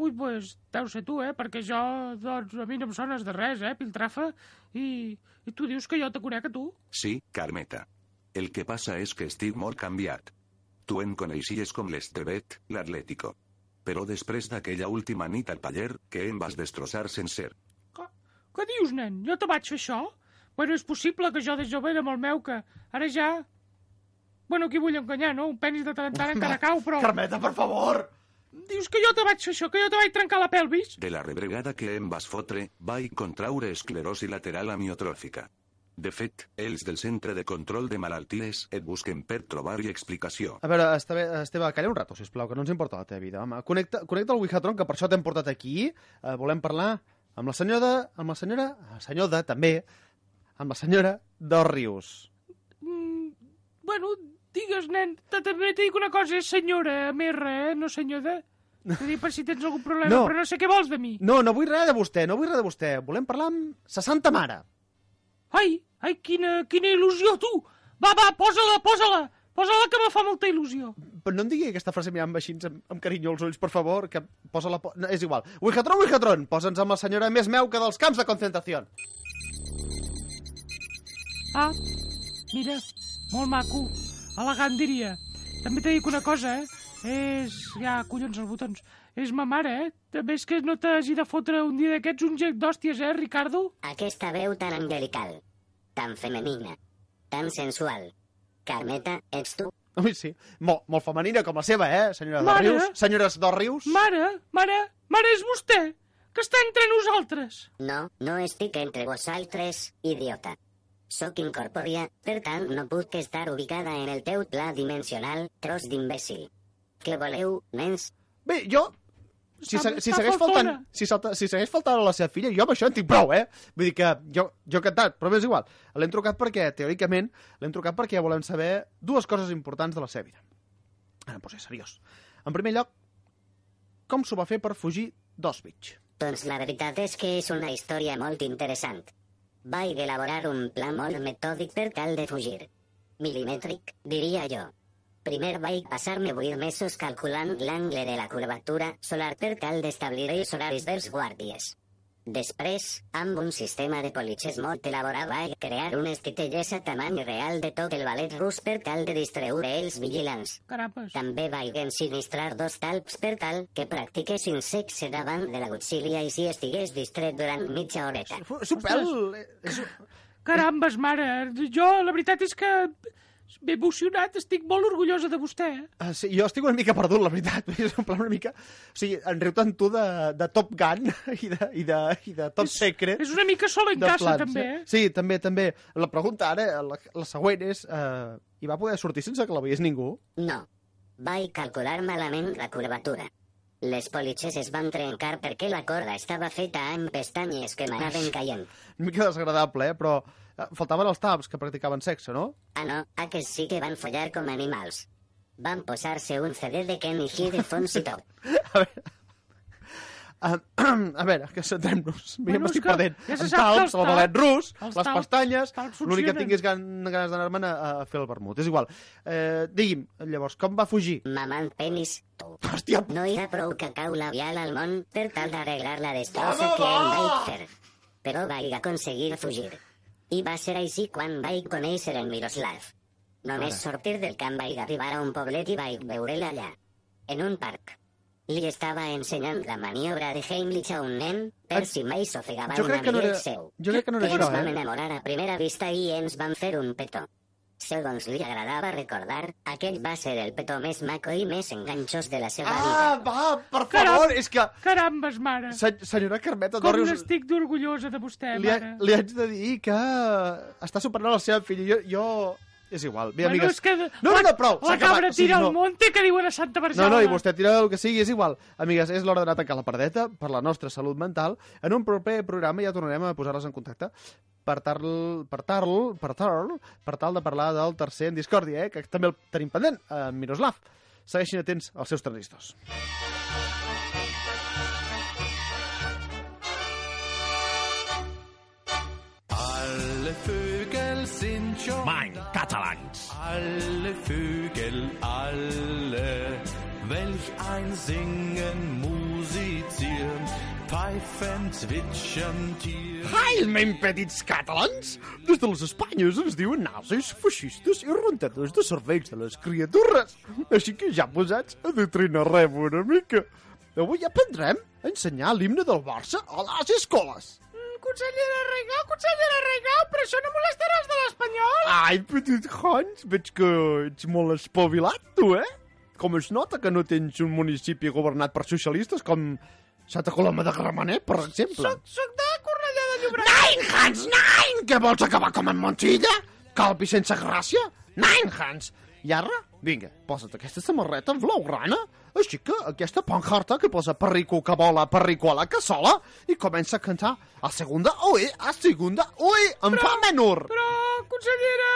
Ui, pues, deu ser tu, eh? Perquè jo, doncs, a mi no em sones de res, eh, Piltrafa? I, i tu dius que jo te conec a tu? Sí, Carmeta. El que passa és que estic molt canviat. Tu em coneixies com l'Estevet, l'Atlético. Però després d'aquella última nit al paller, que em vas destrossar sencer. Què dius, nen? Jo te vaig fer això? Bueno, és possible que jo de jove era molt meu, que ara ja... Bueno, qui vull enganyar, no? Un penis de tant en tant encara cau, però... Carmeta, per favor! Dius que jo te vaig fer això, que jo te vaig trencar la pelvis? De la rebregada que em vas fotre, vaig contraure esclerosi lateral amiotròfica. De fet, els del Centre de Control de Malalties et busquen per trobar-hi explicació. A veure, Esteve, Esteve, calla un rato, sisplau, que no ens importa la teva vida, home. Connecta, connecta el Wihatron, que per això t'hem portat aquí. Eh, volem parlar amb la senyora... amb la senyora... La senyora, també. Amb la senyora Dorrius. Mm, bueno, digues, nen, te- també t'he dit una cosa, és senyora Merra, eh? No senyora. T'he dit per si tens algun problema, No. però no sé què vols de mi. No, no vull res de vostè, no vull res de vostè. Volem parlar amb sa santa mare. Ai, ai, quina, quina il·lusió, tu! Va, va, posa-la, posa-la! Posa-la que me fa molta il·lusió. Però no em digui aquesta frase mirant així amb, amb carinyo als ulls, per favor, que posa la... Po... No, és igual. Wihatron, Wihatron, posa'ns amb la senyora més meuca dels camps de concentració. Ah, mira, molt maco. Elegant, diria. També t'he dit una cosa, eh? És... Ja, collons, els botons. És ma mare, eh? També és que no t'hagi de fotre un dia d'aquests un gec d'hòsties, eh, Ricardo? Aquesta veu tan angelical, tan femenina, tan sensual. Carmeta, ets tu? Ui, sí. Molt, molt femenina com la seva, eh, senyora Mare! Dorrius? Senyores Dorrius? Mare, mare, mare, és vostè, que està entre nosaltres. No, no estic entre vosaltres, idiota. Sóc incorpòria, per tant no puc estar ubicada en el teu pla dimensional, tros d'imbècil. Què voleu, nens? Bé, jo... Si, se, si, segueix faltant, si, salta, si segueix faltant a la seva filla, jo amb això en tinc prou, eh? Vull dir que jo, jo he cantat, però és igual. L'hem trucat perquè, teòricament, l'hem trucat perquè volem saber dues coses importants de la seva vida. Ara em posaré seriós. En primer lloc, com s'ho va fer per fugir d'Auschwitz? Doncs la veritat és que és una història molt interessant. Vaig elaborar un pla molt metòdic per tal de fugir. Milimètric, diria jo. Primer vaig passar-me vuit mesos calculant l'angle de la curvatura solar per tal d'establir els horaris dels guàrdies. Després, amb un sistema de politxes molt elaborat vaig crear unes titelles a tamany real de tot el ballet rus per tal de distreure els vigilants. Carapes. També vaig ensinistrar dos talps per tal que practiquessin sexe davant de la Godzilla i si estigués distret durant mitja horeta. És un pèl... És un... Carambes, mare, jo la veritat és que M'he emocionat, estic molt orgullosa de vostè. Eh? Uh, sí, jo estic una mica perdut, la veritat. És en plan una mica... O sigui, en riu tant tu de, de Top Gun i de, i de, i de Top Secret. És una mica sola en casa, plans, també, eh? eh? Sí, també, també. La pregunta ara, la, la següent és... Uh, hi va poder sortir sense que la veiés ningú? No. Vaig calcular malament la curvatura. Les politxes es van trencar perquè la corda estava feta amb pestanyes que m'anaven caient. Una mica desagradable, eh? Però faltaven els taps que practicaven sexe, no? Ah, no, aquests sí que van follar com animals. Van posar-se un CD de Kenny G de fons i tot. Uh, a veure, que centrem-nos. Bueno, m'estic perdent. ja en que talps, els el ballet talps- rus, els les pestanyes... L'únic que tinguis gan, ganes d'anar-me'n a, a fer el vermut. És igual. Eh, digui'm, llavors, com va fugir? Mamant penis. Hòstia, No hi ha prou cacau labial al món per tal d'arreglar la destrossa que em vaig fer. Però vaig aconseguir fugir. I va ser així quan vaig conèixer en Miroslav. Només sortir del camp vaig arribar a un poblet i vaig veure'l allà, en un parc. Li estava ensenyant la maniobra de Heimlich a un nen per si mai s'ofegava un que no era- seu. jo crec que no era ens això, vam eh? enamorar a primera vista i ens vam fer un petó. Segons li agradava recordar, aquell va ser el petó més maco i més enganxós de la seva vida. Ah, va, per Caram. favor, és que... Carambes, mare. Se, senyora Carmeta Com Torres, n'estic d'orgullosa de vostè, li, ha, mare. li haig de dir que està superant la seva filla. Jo, jo... És igual. Bé, Bueno, amigues... és que No, no, no, prou. La cabra O sigui, tira no. al monte que diuen a Santa No, Barjana. no, i vostè tira el que sigui, és igual. Amigues, és l'hora d'anar a tancar la pardeta per la nostra salut mental. En un proper programa ja tornarem a posar-les en contacte per tal, per tal, per tal, per tal de parlar del tercer en discòrdia, eh, que també el tenim pendent, en Miroslav. Segueixin atents als seus transistors. Alle Vögel sind schon Mein Catalans. Alle Vögel, alle, welch ein Singen, Musizieren, Ai, men petits catalans! Des de les Espanyes ens diuen nazis, feixistes i rentadors de cervells de les criatures. Així que ja posats a detrinar-rem una mica. Avui aprendrem a ensenyar l'himne del Barça a les escoles. Consellera Regau, consellera Regau, però això no molestarà els de l'Espanyol? Ai, petit Hans, veig que ets molt espavilat, tu, eh? Com es nota que no tens un municipi governat per socialistes com Santa Coloma de Gramenet, per exemple. Soc, soc de Cornellà de Llobregat. Nein, Hans, nein! Què vols acabar com en Montilla? Calpi sense gràcia? Nein, Hans! I ara, vinga, posa't aquesta samarreta blaugrana, així que aquesta pancarta que posa perrico que vola, perrico a la cassola, i comença a cantar a segunda, oi, a segunda, oi, en fa menor. Però, consellera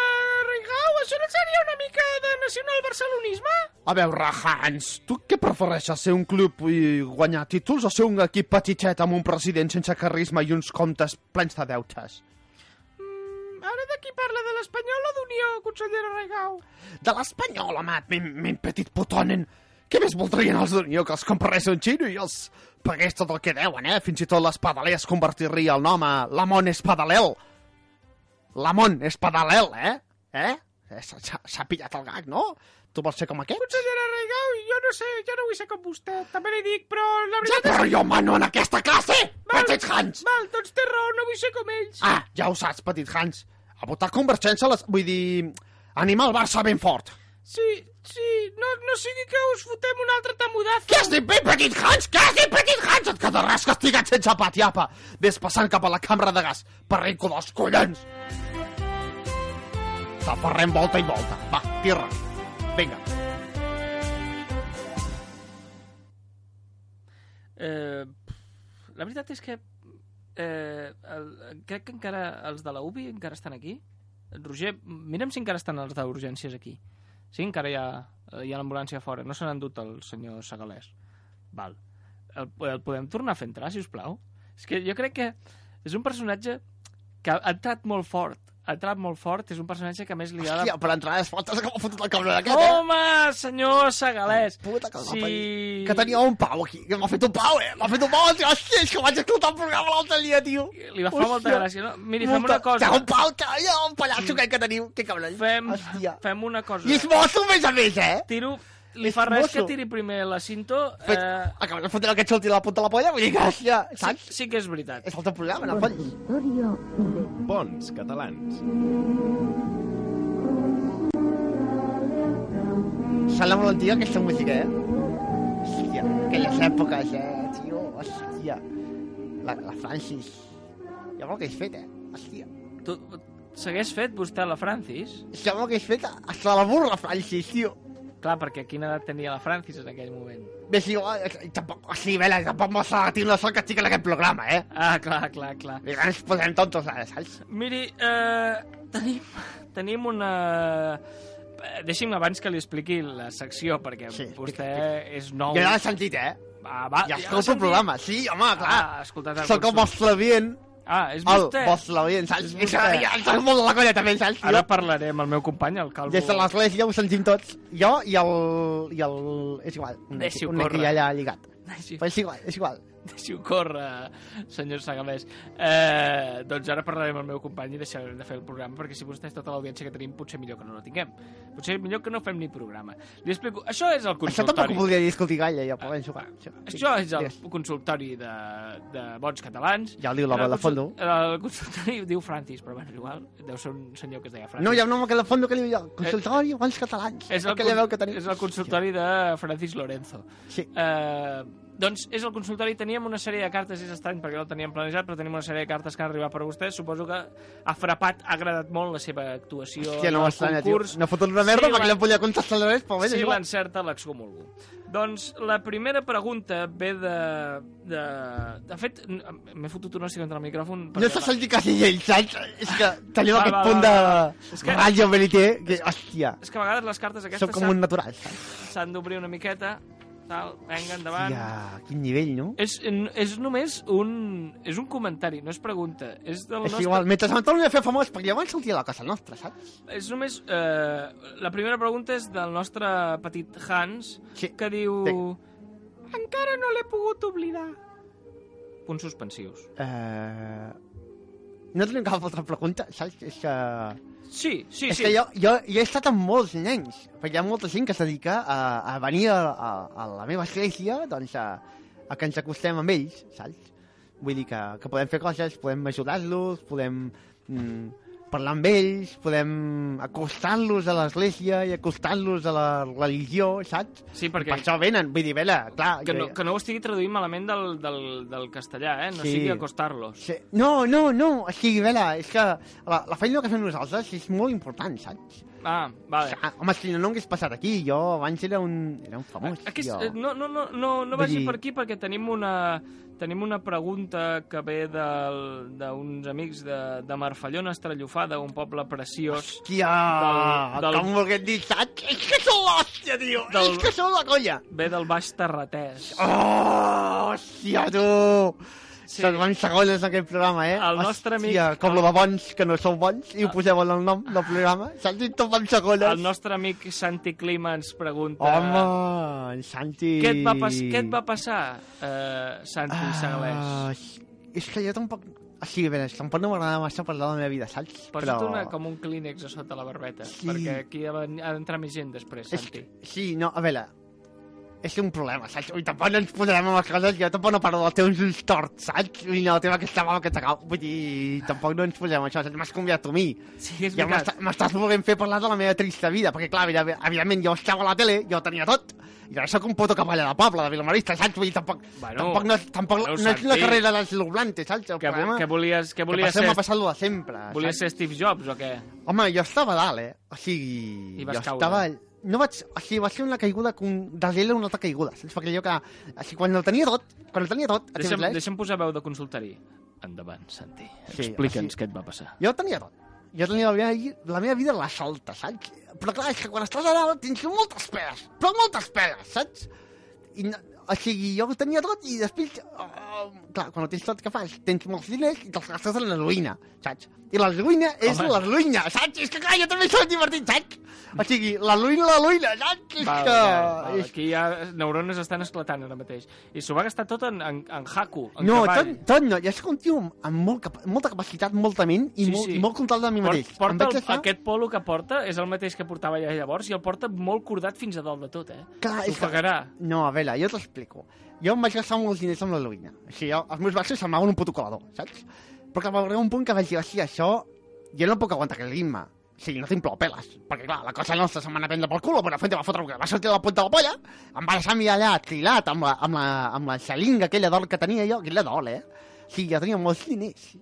Regau, això no seria una mica de nacional barcelonisme? A veure, Hans, tu què prefereixes, ser un club i guanyar títols o ser un equip petitet amb un president sense carisma i uns comptes plens de deutes? Ara de qui parla, de l'Espanyol o d'Unió, consellera Regau? De l'Espanyol, amat, men, men petit putonen. Què més voldrien els d'Unió que els comprés un xino i els pagués tot el que deuen, eh? Fins i tot l'Espadaler es convertiria el nom a Lamont Espadalel. Lamont Espadalel, eh? Eh? Eh, S'ha pillat el gag, no? Tu vols ser com aquest? Consellera Regau, jo no sé, jo no vull ser com vostè, també li dic, però la Ja, veritat però és... jo mano en aquesta classe! Petit Hans! Val, doncs té raó, no vull ser com ells. Ah, ja ho saps, petit Hans. A votar Convergència, les... vull dir... Animar el Barça ben fort. Sí, sí, no, no sigui que us fotem un altre tamudazo. Què has dit, bé, petit Hans? Què has dit, petit Hans? Et quedaràs castigat sense patiapa. Ves passant cap a la cambra de gas, perrico dels collons. Tafarrem volta i volta. Va, tira. Vinga. Eh, la veritat és que eh, el, crec que encara els de la UBI encara estan aquí. Roger, mira'm si encara estan els d'urgències aquí. Sí, encara hi ha, hi ha l'ambulància fora. No se n'han dut el senyor Segalès. Val. El, el podem tornar a fer entrar, si us plau? És que jo crec que és un personatge que ha entrat molt fort. Ha entrat molt fort. És un personatge que més li ha de... Hòstia, per entrar les fotos que m'ha fotut el cabron aquest, eh? Home, senyor Segalès! Puta que Sí. Que tenia un pau aquí, que m'ha fet un pau, eh? M'ha fet un pau, tio. Hòstia, és que vaig escoltar el programa l'altre dia, tio. Li va fer molta gràcia, no? Miri, fem una cosa. Que un pau, que hi ha un pallasso aquest que teniu. Que cabron. Fem, Hòstia. fem una cosa. I és mosso, a més a més, eh? Tiro... Li fa res que tiri primer la cinto. Fet, Eh, acabes de fotre aquest solti a la punta de la polla, vull dir que, sí, saps? sí que és veritat. És el teu programa, no fots. Bons catalans. Sap la valentia aquesta música, eh? Hòstia, aquelles èpoques, eh, tio, hòstia. La, la Francis. Ja vol que és fet, eh? Hòstia. Tu, segueix fet vostè la Francis? Ja vol que és fet hasta la burra, Francis, tio. Clar, perquè quina edat tenia la Francis en aquell moment? Igual, eh, tampoc, sigui, vela, tampoc mos la tinc la sort que estic en aquest programa, eh? Ah, clar, clar, clar. I ens posem tontos ara, saps? Miri, eh, tenim, tenim una... Deixi'm abans que li expliqui la secció, perquè Sí, sí, vostè explica, és nou. Jo ja l'he sentit, eh? Ah, va, Ja escolto el sentit? programa, sí, home, clar. Ah, el Sóc el vostre vient, Ah, és el vostè. vostre vient, saps? És vostè. estàs molt de la colla, també, saps? Ara Jo, parlaré amb el meu company, el Calvo. des de l'església ho sentim tots. Jo i el... I el és igual, un, Deixi-ho un córrer. hi ha allà lligat. Deixi- Però és igual, és igual. Deixi-ho córrer, senyor Sagamés. Eh, doncs ara parlaré amb el meu company i deixarem de fer el programa, perquè si vostè és tota l'audiència que tenim, potser millor que no la tinguem. Potser millor que no fem ni programa. Li explico... Això és el Això tampoc consultori. ho voldria discutir gaire, ja podem jugar. Això, Això és el consultori de, de bons catalans. Ja el diu l'home El de fondo. El consultori diu Francis, però bueno, igual, deu ser un senyor que es deia Francis. No, hi ha un home que de fondo que diu jo, consultori, bons catalans. És el, que tenim. és el consultori de Francis Lorenzo. Sí. Eh, doncs és el consultori, teníem una sèrie de cartes, és estrany perquè no teníem planejat, però tenim una sèrie de cartes que han arribat per a vostè. Suposo que ha frapat, ha agradat molt la seva actuació Hòstia, no en el m'estranya, tio. concurs. No fot una merda Sí, perquè la- no podia contestar res, però bé, si és igual. l'encerta l'excomulgo. Doncs la primera pregunta ve de... De, de fet, m'he fotut un hòstia contra el micròfon. No s'ha sentit quasi ell, saps? És que tenim Va, aquest va, punt va, de. És que- ràdio verité, que, hòstia, És que a vegades les cartes aquestes som com un natural, saps? s'han d'obrir una miqueta, tal, venga, endavant. Hòstia, quin nivell, no? És, és només un, és un comentari, no és pregunta. És del És nostre... igual, mentre em torni a fer famós, perquè llavors sortia la cosa nostra, saps? És només... Eh, la primera pregunta és del nostre petit Hans, Sí. que diu... Sí. Encara no l'he pogut oblidar. Punts suspensius. Eh... No tenim cap altra pregunta, saps? És que... Sí, sí, és sí. que jo, jo, jo he estat amb molts nens, perquè hi ha molta gent que es dedica a, a venir a, a, a la meva església, doncs a, a que ens acostem amb ells, saps? Vull dir que, que podem fer coses, podem ajudar-los, podem mm, parlar amb ells, podem acostar-los a l'església i acostar-los a la religió, saps? Sí, perquè- Per això venen, vull dir, vela, clar... Que no, que no ho estigui traduint malament del, del, del castellà, eh? No Sí. sigui acostar-los. Sí. No, no, no, o sigui, vela, és que la, la feina que fem nosaltres és molt important, saps? Ah, vale. Ah, home, si no, no hagués passat aquí. Jo abans era un, era un famós, Aquest, jo. eh, no, no, no, no, no vagi dir- per aquí perquè tenim una, tenim una pregunta que ve d'uns amics de, de Marfallona, Estrellofada, un poble preciós. Hòstia, del- del- com dir, saps? És que sou l'hòstia, tio! Del- És que sou la colla! Ve del Baix Terratès. Oh, hòstia, tu! Sí. Són segones aquest programa, eh? El nostre hòstia, amic- com lo de bons que no sou bons, i ho poseu en el nom del programa. Saps? I tot van segones. El nostre amic Santi Clima ens pregunta... Home, en Santi... Què et va, pas què et va passar, eh, Santi Ah, Sagalés? és que jo tampoc... O sigui, veure, tampoc no m'agrada massa parlar de la meva vida, saps? Posa't una, com un clínex a sota la barbeta, Sí. perquè aquí ha de- ha d'entrar més gent després, És Santi. que, sí, no, a veure, és un problema, saps? Ui, tampoc no ens posarem amb les coses, jo tampoc no parlo dels teus ulls torts, saps? I no, la teva aquesta mà que t'acau. Vull dir, tampoc no ens posem amb això, saps? M'has convidat tu a mi. Sí, és Ja veritat. m'està- m'estàs volent fer parlar de la meva trista vida, perquè clar, evident- evidentment jo estava a la tele, jo tenia tot, i ara sóc un puto cavalla de poble, de Vilamarista, saps? Vull dir, tampoc, Bueno, tampoc, no, tampoc no és una carrera de desloblante, saps? El Que, problema... que volies, que que volies per ser, m'ha passat lo de sempre. volies saps? ser Steve Jobs o què? Home, jo estava dalt, eh? O sigui, jo caure. estava... No vaig... O sigui, va ser una caiguda com... darrere una altra caiguda, saps? Perquè jo que... O sigui, quan el tenia tot, quan el tenia tot, Deixa'm, TV3, deixa'm posar veu de consultori. Endavant, Santi. Sí, Explica'ns així. què et va passar. jo tenia tot. Jo tenia la meva, la meva vida a la solta, saps? Però clar, és que quan estàs a dalt tens moltes peles, però moltes peles, saps? I, no, o sigui, jo ho tenia tot i després... Uh, clar, quan ho tens tot, què fas? Tens molts diners i te'ls gastes en la ruïna, saps? I la ruïna és ruïna, saps? És que clar, jo també soc divertit, saps? O sigui, la ruïna, saps? És Val, que... val, val. és- Aquí ja neurones estan esclatant ara mateix. I s'ho va gastar tot en, en, en Haku, en No, cavall. tot, tot no. Jo soc un tio amb molt, molta capacitat, molta ment i, Sí, molt, sí. molt control de mi mateix. Port, Em porta vaig el, deixar- aquest polo que porta és el mateix que portava ja llavors i el porta molt cordat fins a dalt de tot, eh? Clar, és que-. No, a veure, jo t'explico. Jo em vaig gastar molts diners amb l'heroïna. O sigui, els meus braços semblaven un puto colador, saps? Però que va arribar un punt que vaig dir, hòstia, això... Jo no puc aguantar aquest ritme. Sí, no tinc plou peles. Perquè, clar, la cosa nostra se'm va anar a prendre pel cul, la Buenafuente va fotre el que va sortir de la punta de la polla, em va deixar a mi allà trilat amb la, amb la, amb la xalinga aquella d'or que tenia jo, aquella d'or, eh? Sí, jo tenia molts diners.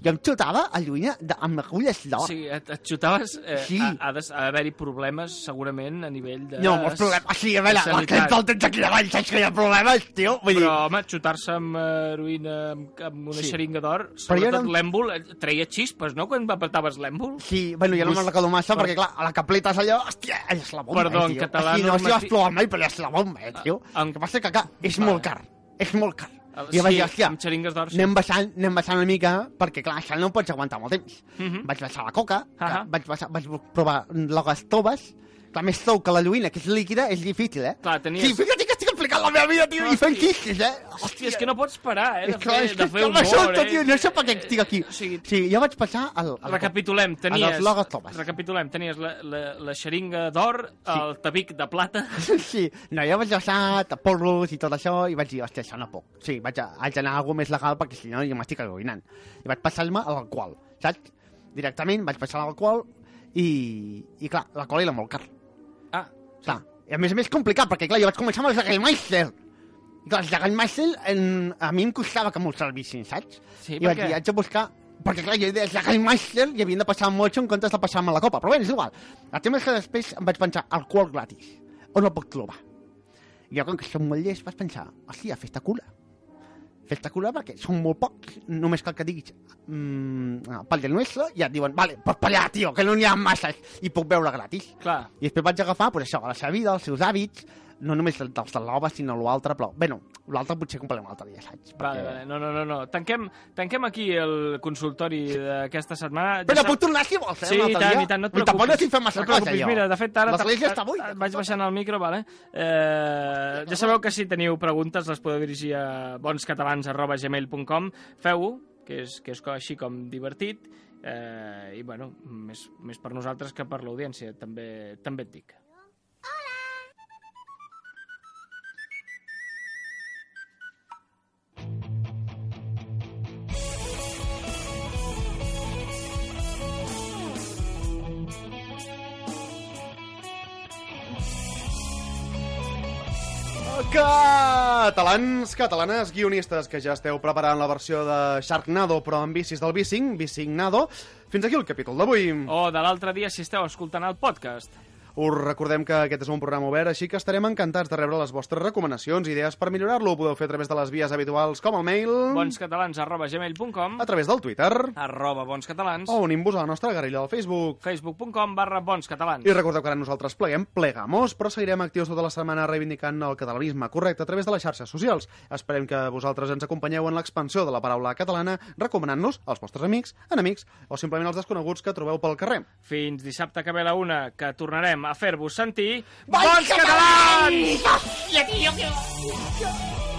I em xutava a lluïna de, amb agulles d'or. Sí, et, et xutaves... Eh, Sí. Ha, ha d'haver-hi problemes, segurament, a nivell de... No, molts problemes. Sí, a veure, la crema del tens aquí davant, saps que hi ha problemes, tio? Vull dir, Però, home, xutar-se amb eh, heroïna, amb, amb una Sí. xeringa d'or, sobretot era- l'èmbol, eh, treia xispes, no?, quan apretaves l'èmbol. Sí, bueno, ja no me'n recordo massa, per- perquè, clar, a la capleta és allò, hòstia, és la bomba, Perdó, eh, en tio. català Sí, no sé si vas provar mai, però és la bomba, eh, tio. En- El que passa que, clar, és molt car. És molt car. El- I jo vaig sí, dir, hòstia, amb xeringues d'or, sí. anem baixant, anem baixant una mica, perquè, clar, això no ho pots aguantar molt temps. Mhm. Vaig baixar la coca, que Ahà. vaig, baixar, vaig provar les toves, clar, més tou que la lluïna, que és líquida, és difícil, eh? Clar, tenies... Sí, explicant la meva vida, tio, i fent quistes, eh? Hòstia, és que no pots parar, eh, de fer, és que de fer humor, eh? tio, no sé per què estic aquí. O sigui, Sí, jo vaig passar al... al Recapitulem, tenies... A les logues toves. Recapitulem, tenies la, la, la xeringa d'or, el tabic de plata... Sí, no, jo vaig baixar, a porros i tot això, i vaig dir, hòstia, això no puc. Sí, vaig, a, haig d'anar a alguna més legal, perquè si no jo m'estic arruïnant. I vaig passar-me a l'alcohol, saps? Directament vaig passar a l'alcohol, i, i clar, l'alcohol era molt car. Ah, Clar, i a més a més complicat, perquè clar, jo vaig començar amb el Jagermeister. I clar, el Jagermeister en, a mi em costava que m'ho servissin, saps? Sí, I vaig perquè- dir, haig de buscar... Perquè clar, jo deia, el Jagermeister i havien de passar amb motxo en comptes de passar amb la copa. Però bé, és igual. El tema és que després em vaig pensar, alcohol gratis. On el puc trobar? I jo, com que som molt llest, vaig pensar, hòstia, festa cura. Festa cura perquè són molt pocs, només cal que diguis mm, pel del nuestro, i et diuen, vale, pues per allà, tio, que no n'hi ha masses, i puc beure gratis. clar. I després vaig agafar, pues, això, la seva vida, els seus hàbits, no només dels de l'ova, sinó l'altre, però, bueno, l'altre potser comprarem un altre dia, saps? Vale, vale. No, no, no, no. Tanquem, tanquem aquí el consultori d'aquesta setmana. Però Ja puc sap- tornar si vols, eh, Sí, un altre tant, dia. i tant, no et I tampoc no preocupis. estic fent massa no preocupis. cosa, jo. Mira, de fet, ara... L'església està buida. Vaig baixant el micro, vale? Eh, ja sabeu que si teniu preguntes les podeu dirigir a bonscatalans.gmail.com Feu-ho, que és, que és així com divertit, eh, i bueno, més, més per nosaltres que per l'audiència, també, també et dic. Catalans, catalanes, guionistes, que ja esteu preparant la versió de Sharknado, però amb bicis del Bicing, Bicingnado. Fins aquí el capítol d'avui. O de l'altre dia si esteu escoltant el podcast. Us recordem que aquest és un programa obert, així que estarem encantats de rebre les vostres recomanacions, idees per millorar-lo. Ho podeu fer a través de les vies habituals, com el mail, bonscatalans.gmail.com a través del Twitter, arroba bonscatalans o unint-vos a la nostra guerrilla del Facebook. facebook.com barra bonscatalans I recordeu que ara nosaltres pleguem, plegamos, però seguirem actius tota la setmana reivindicant el catalanisme correcte a través de les xarxes socials. Esperem que vosaltres ens acompanyeu en l'expansió de la paraula catalana, recomanant-nos als vostres amics, enemics o simplement als desconeguts que trobeu pel carrer. Fins dissabte que ve la una, que tornarem a fer-vos sentir... Bons Bons catalans! Hòstia, tio, que...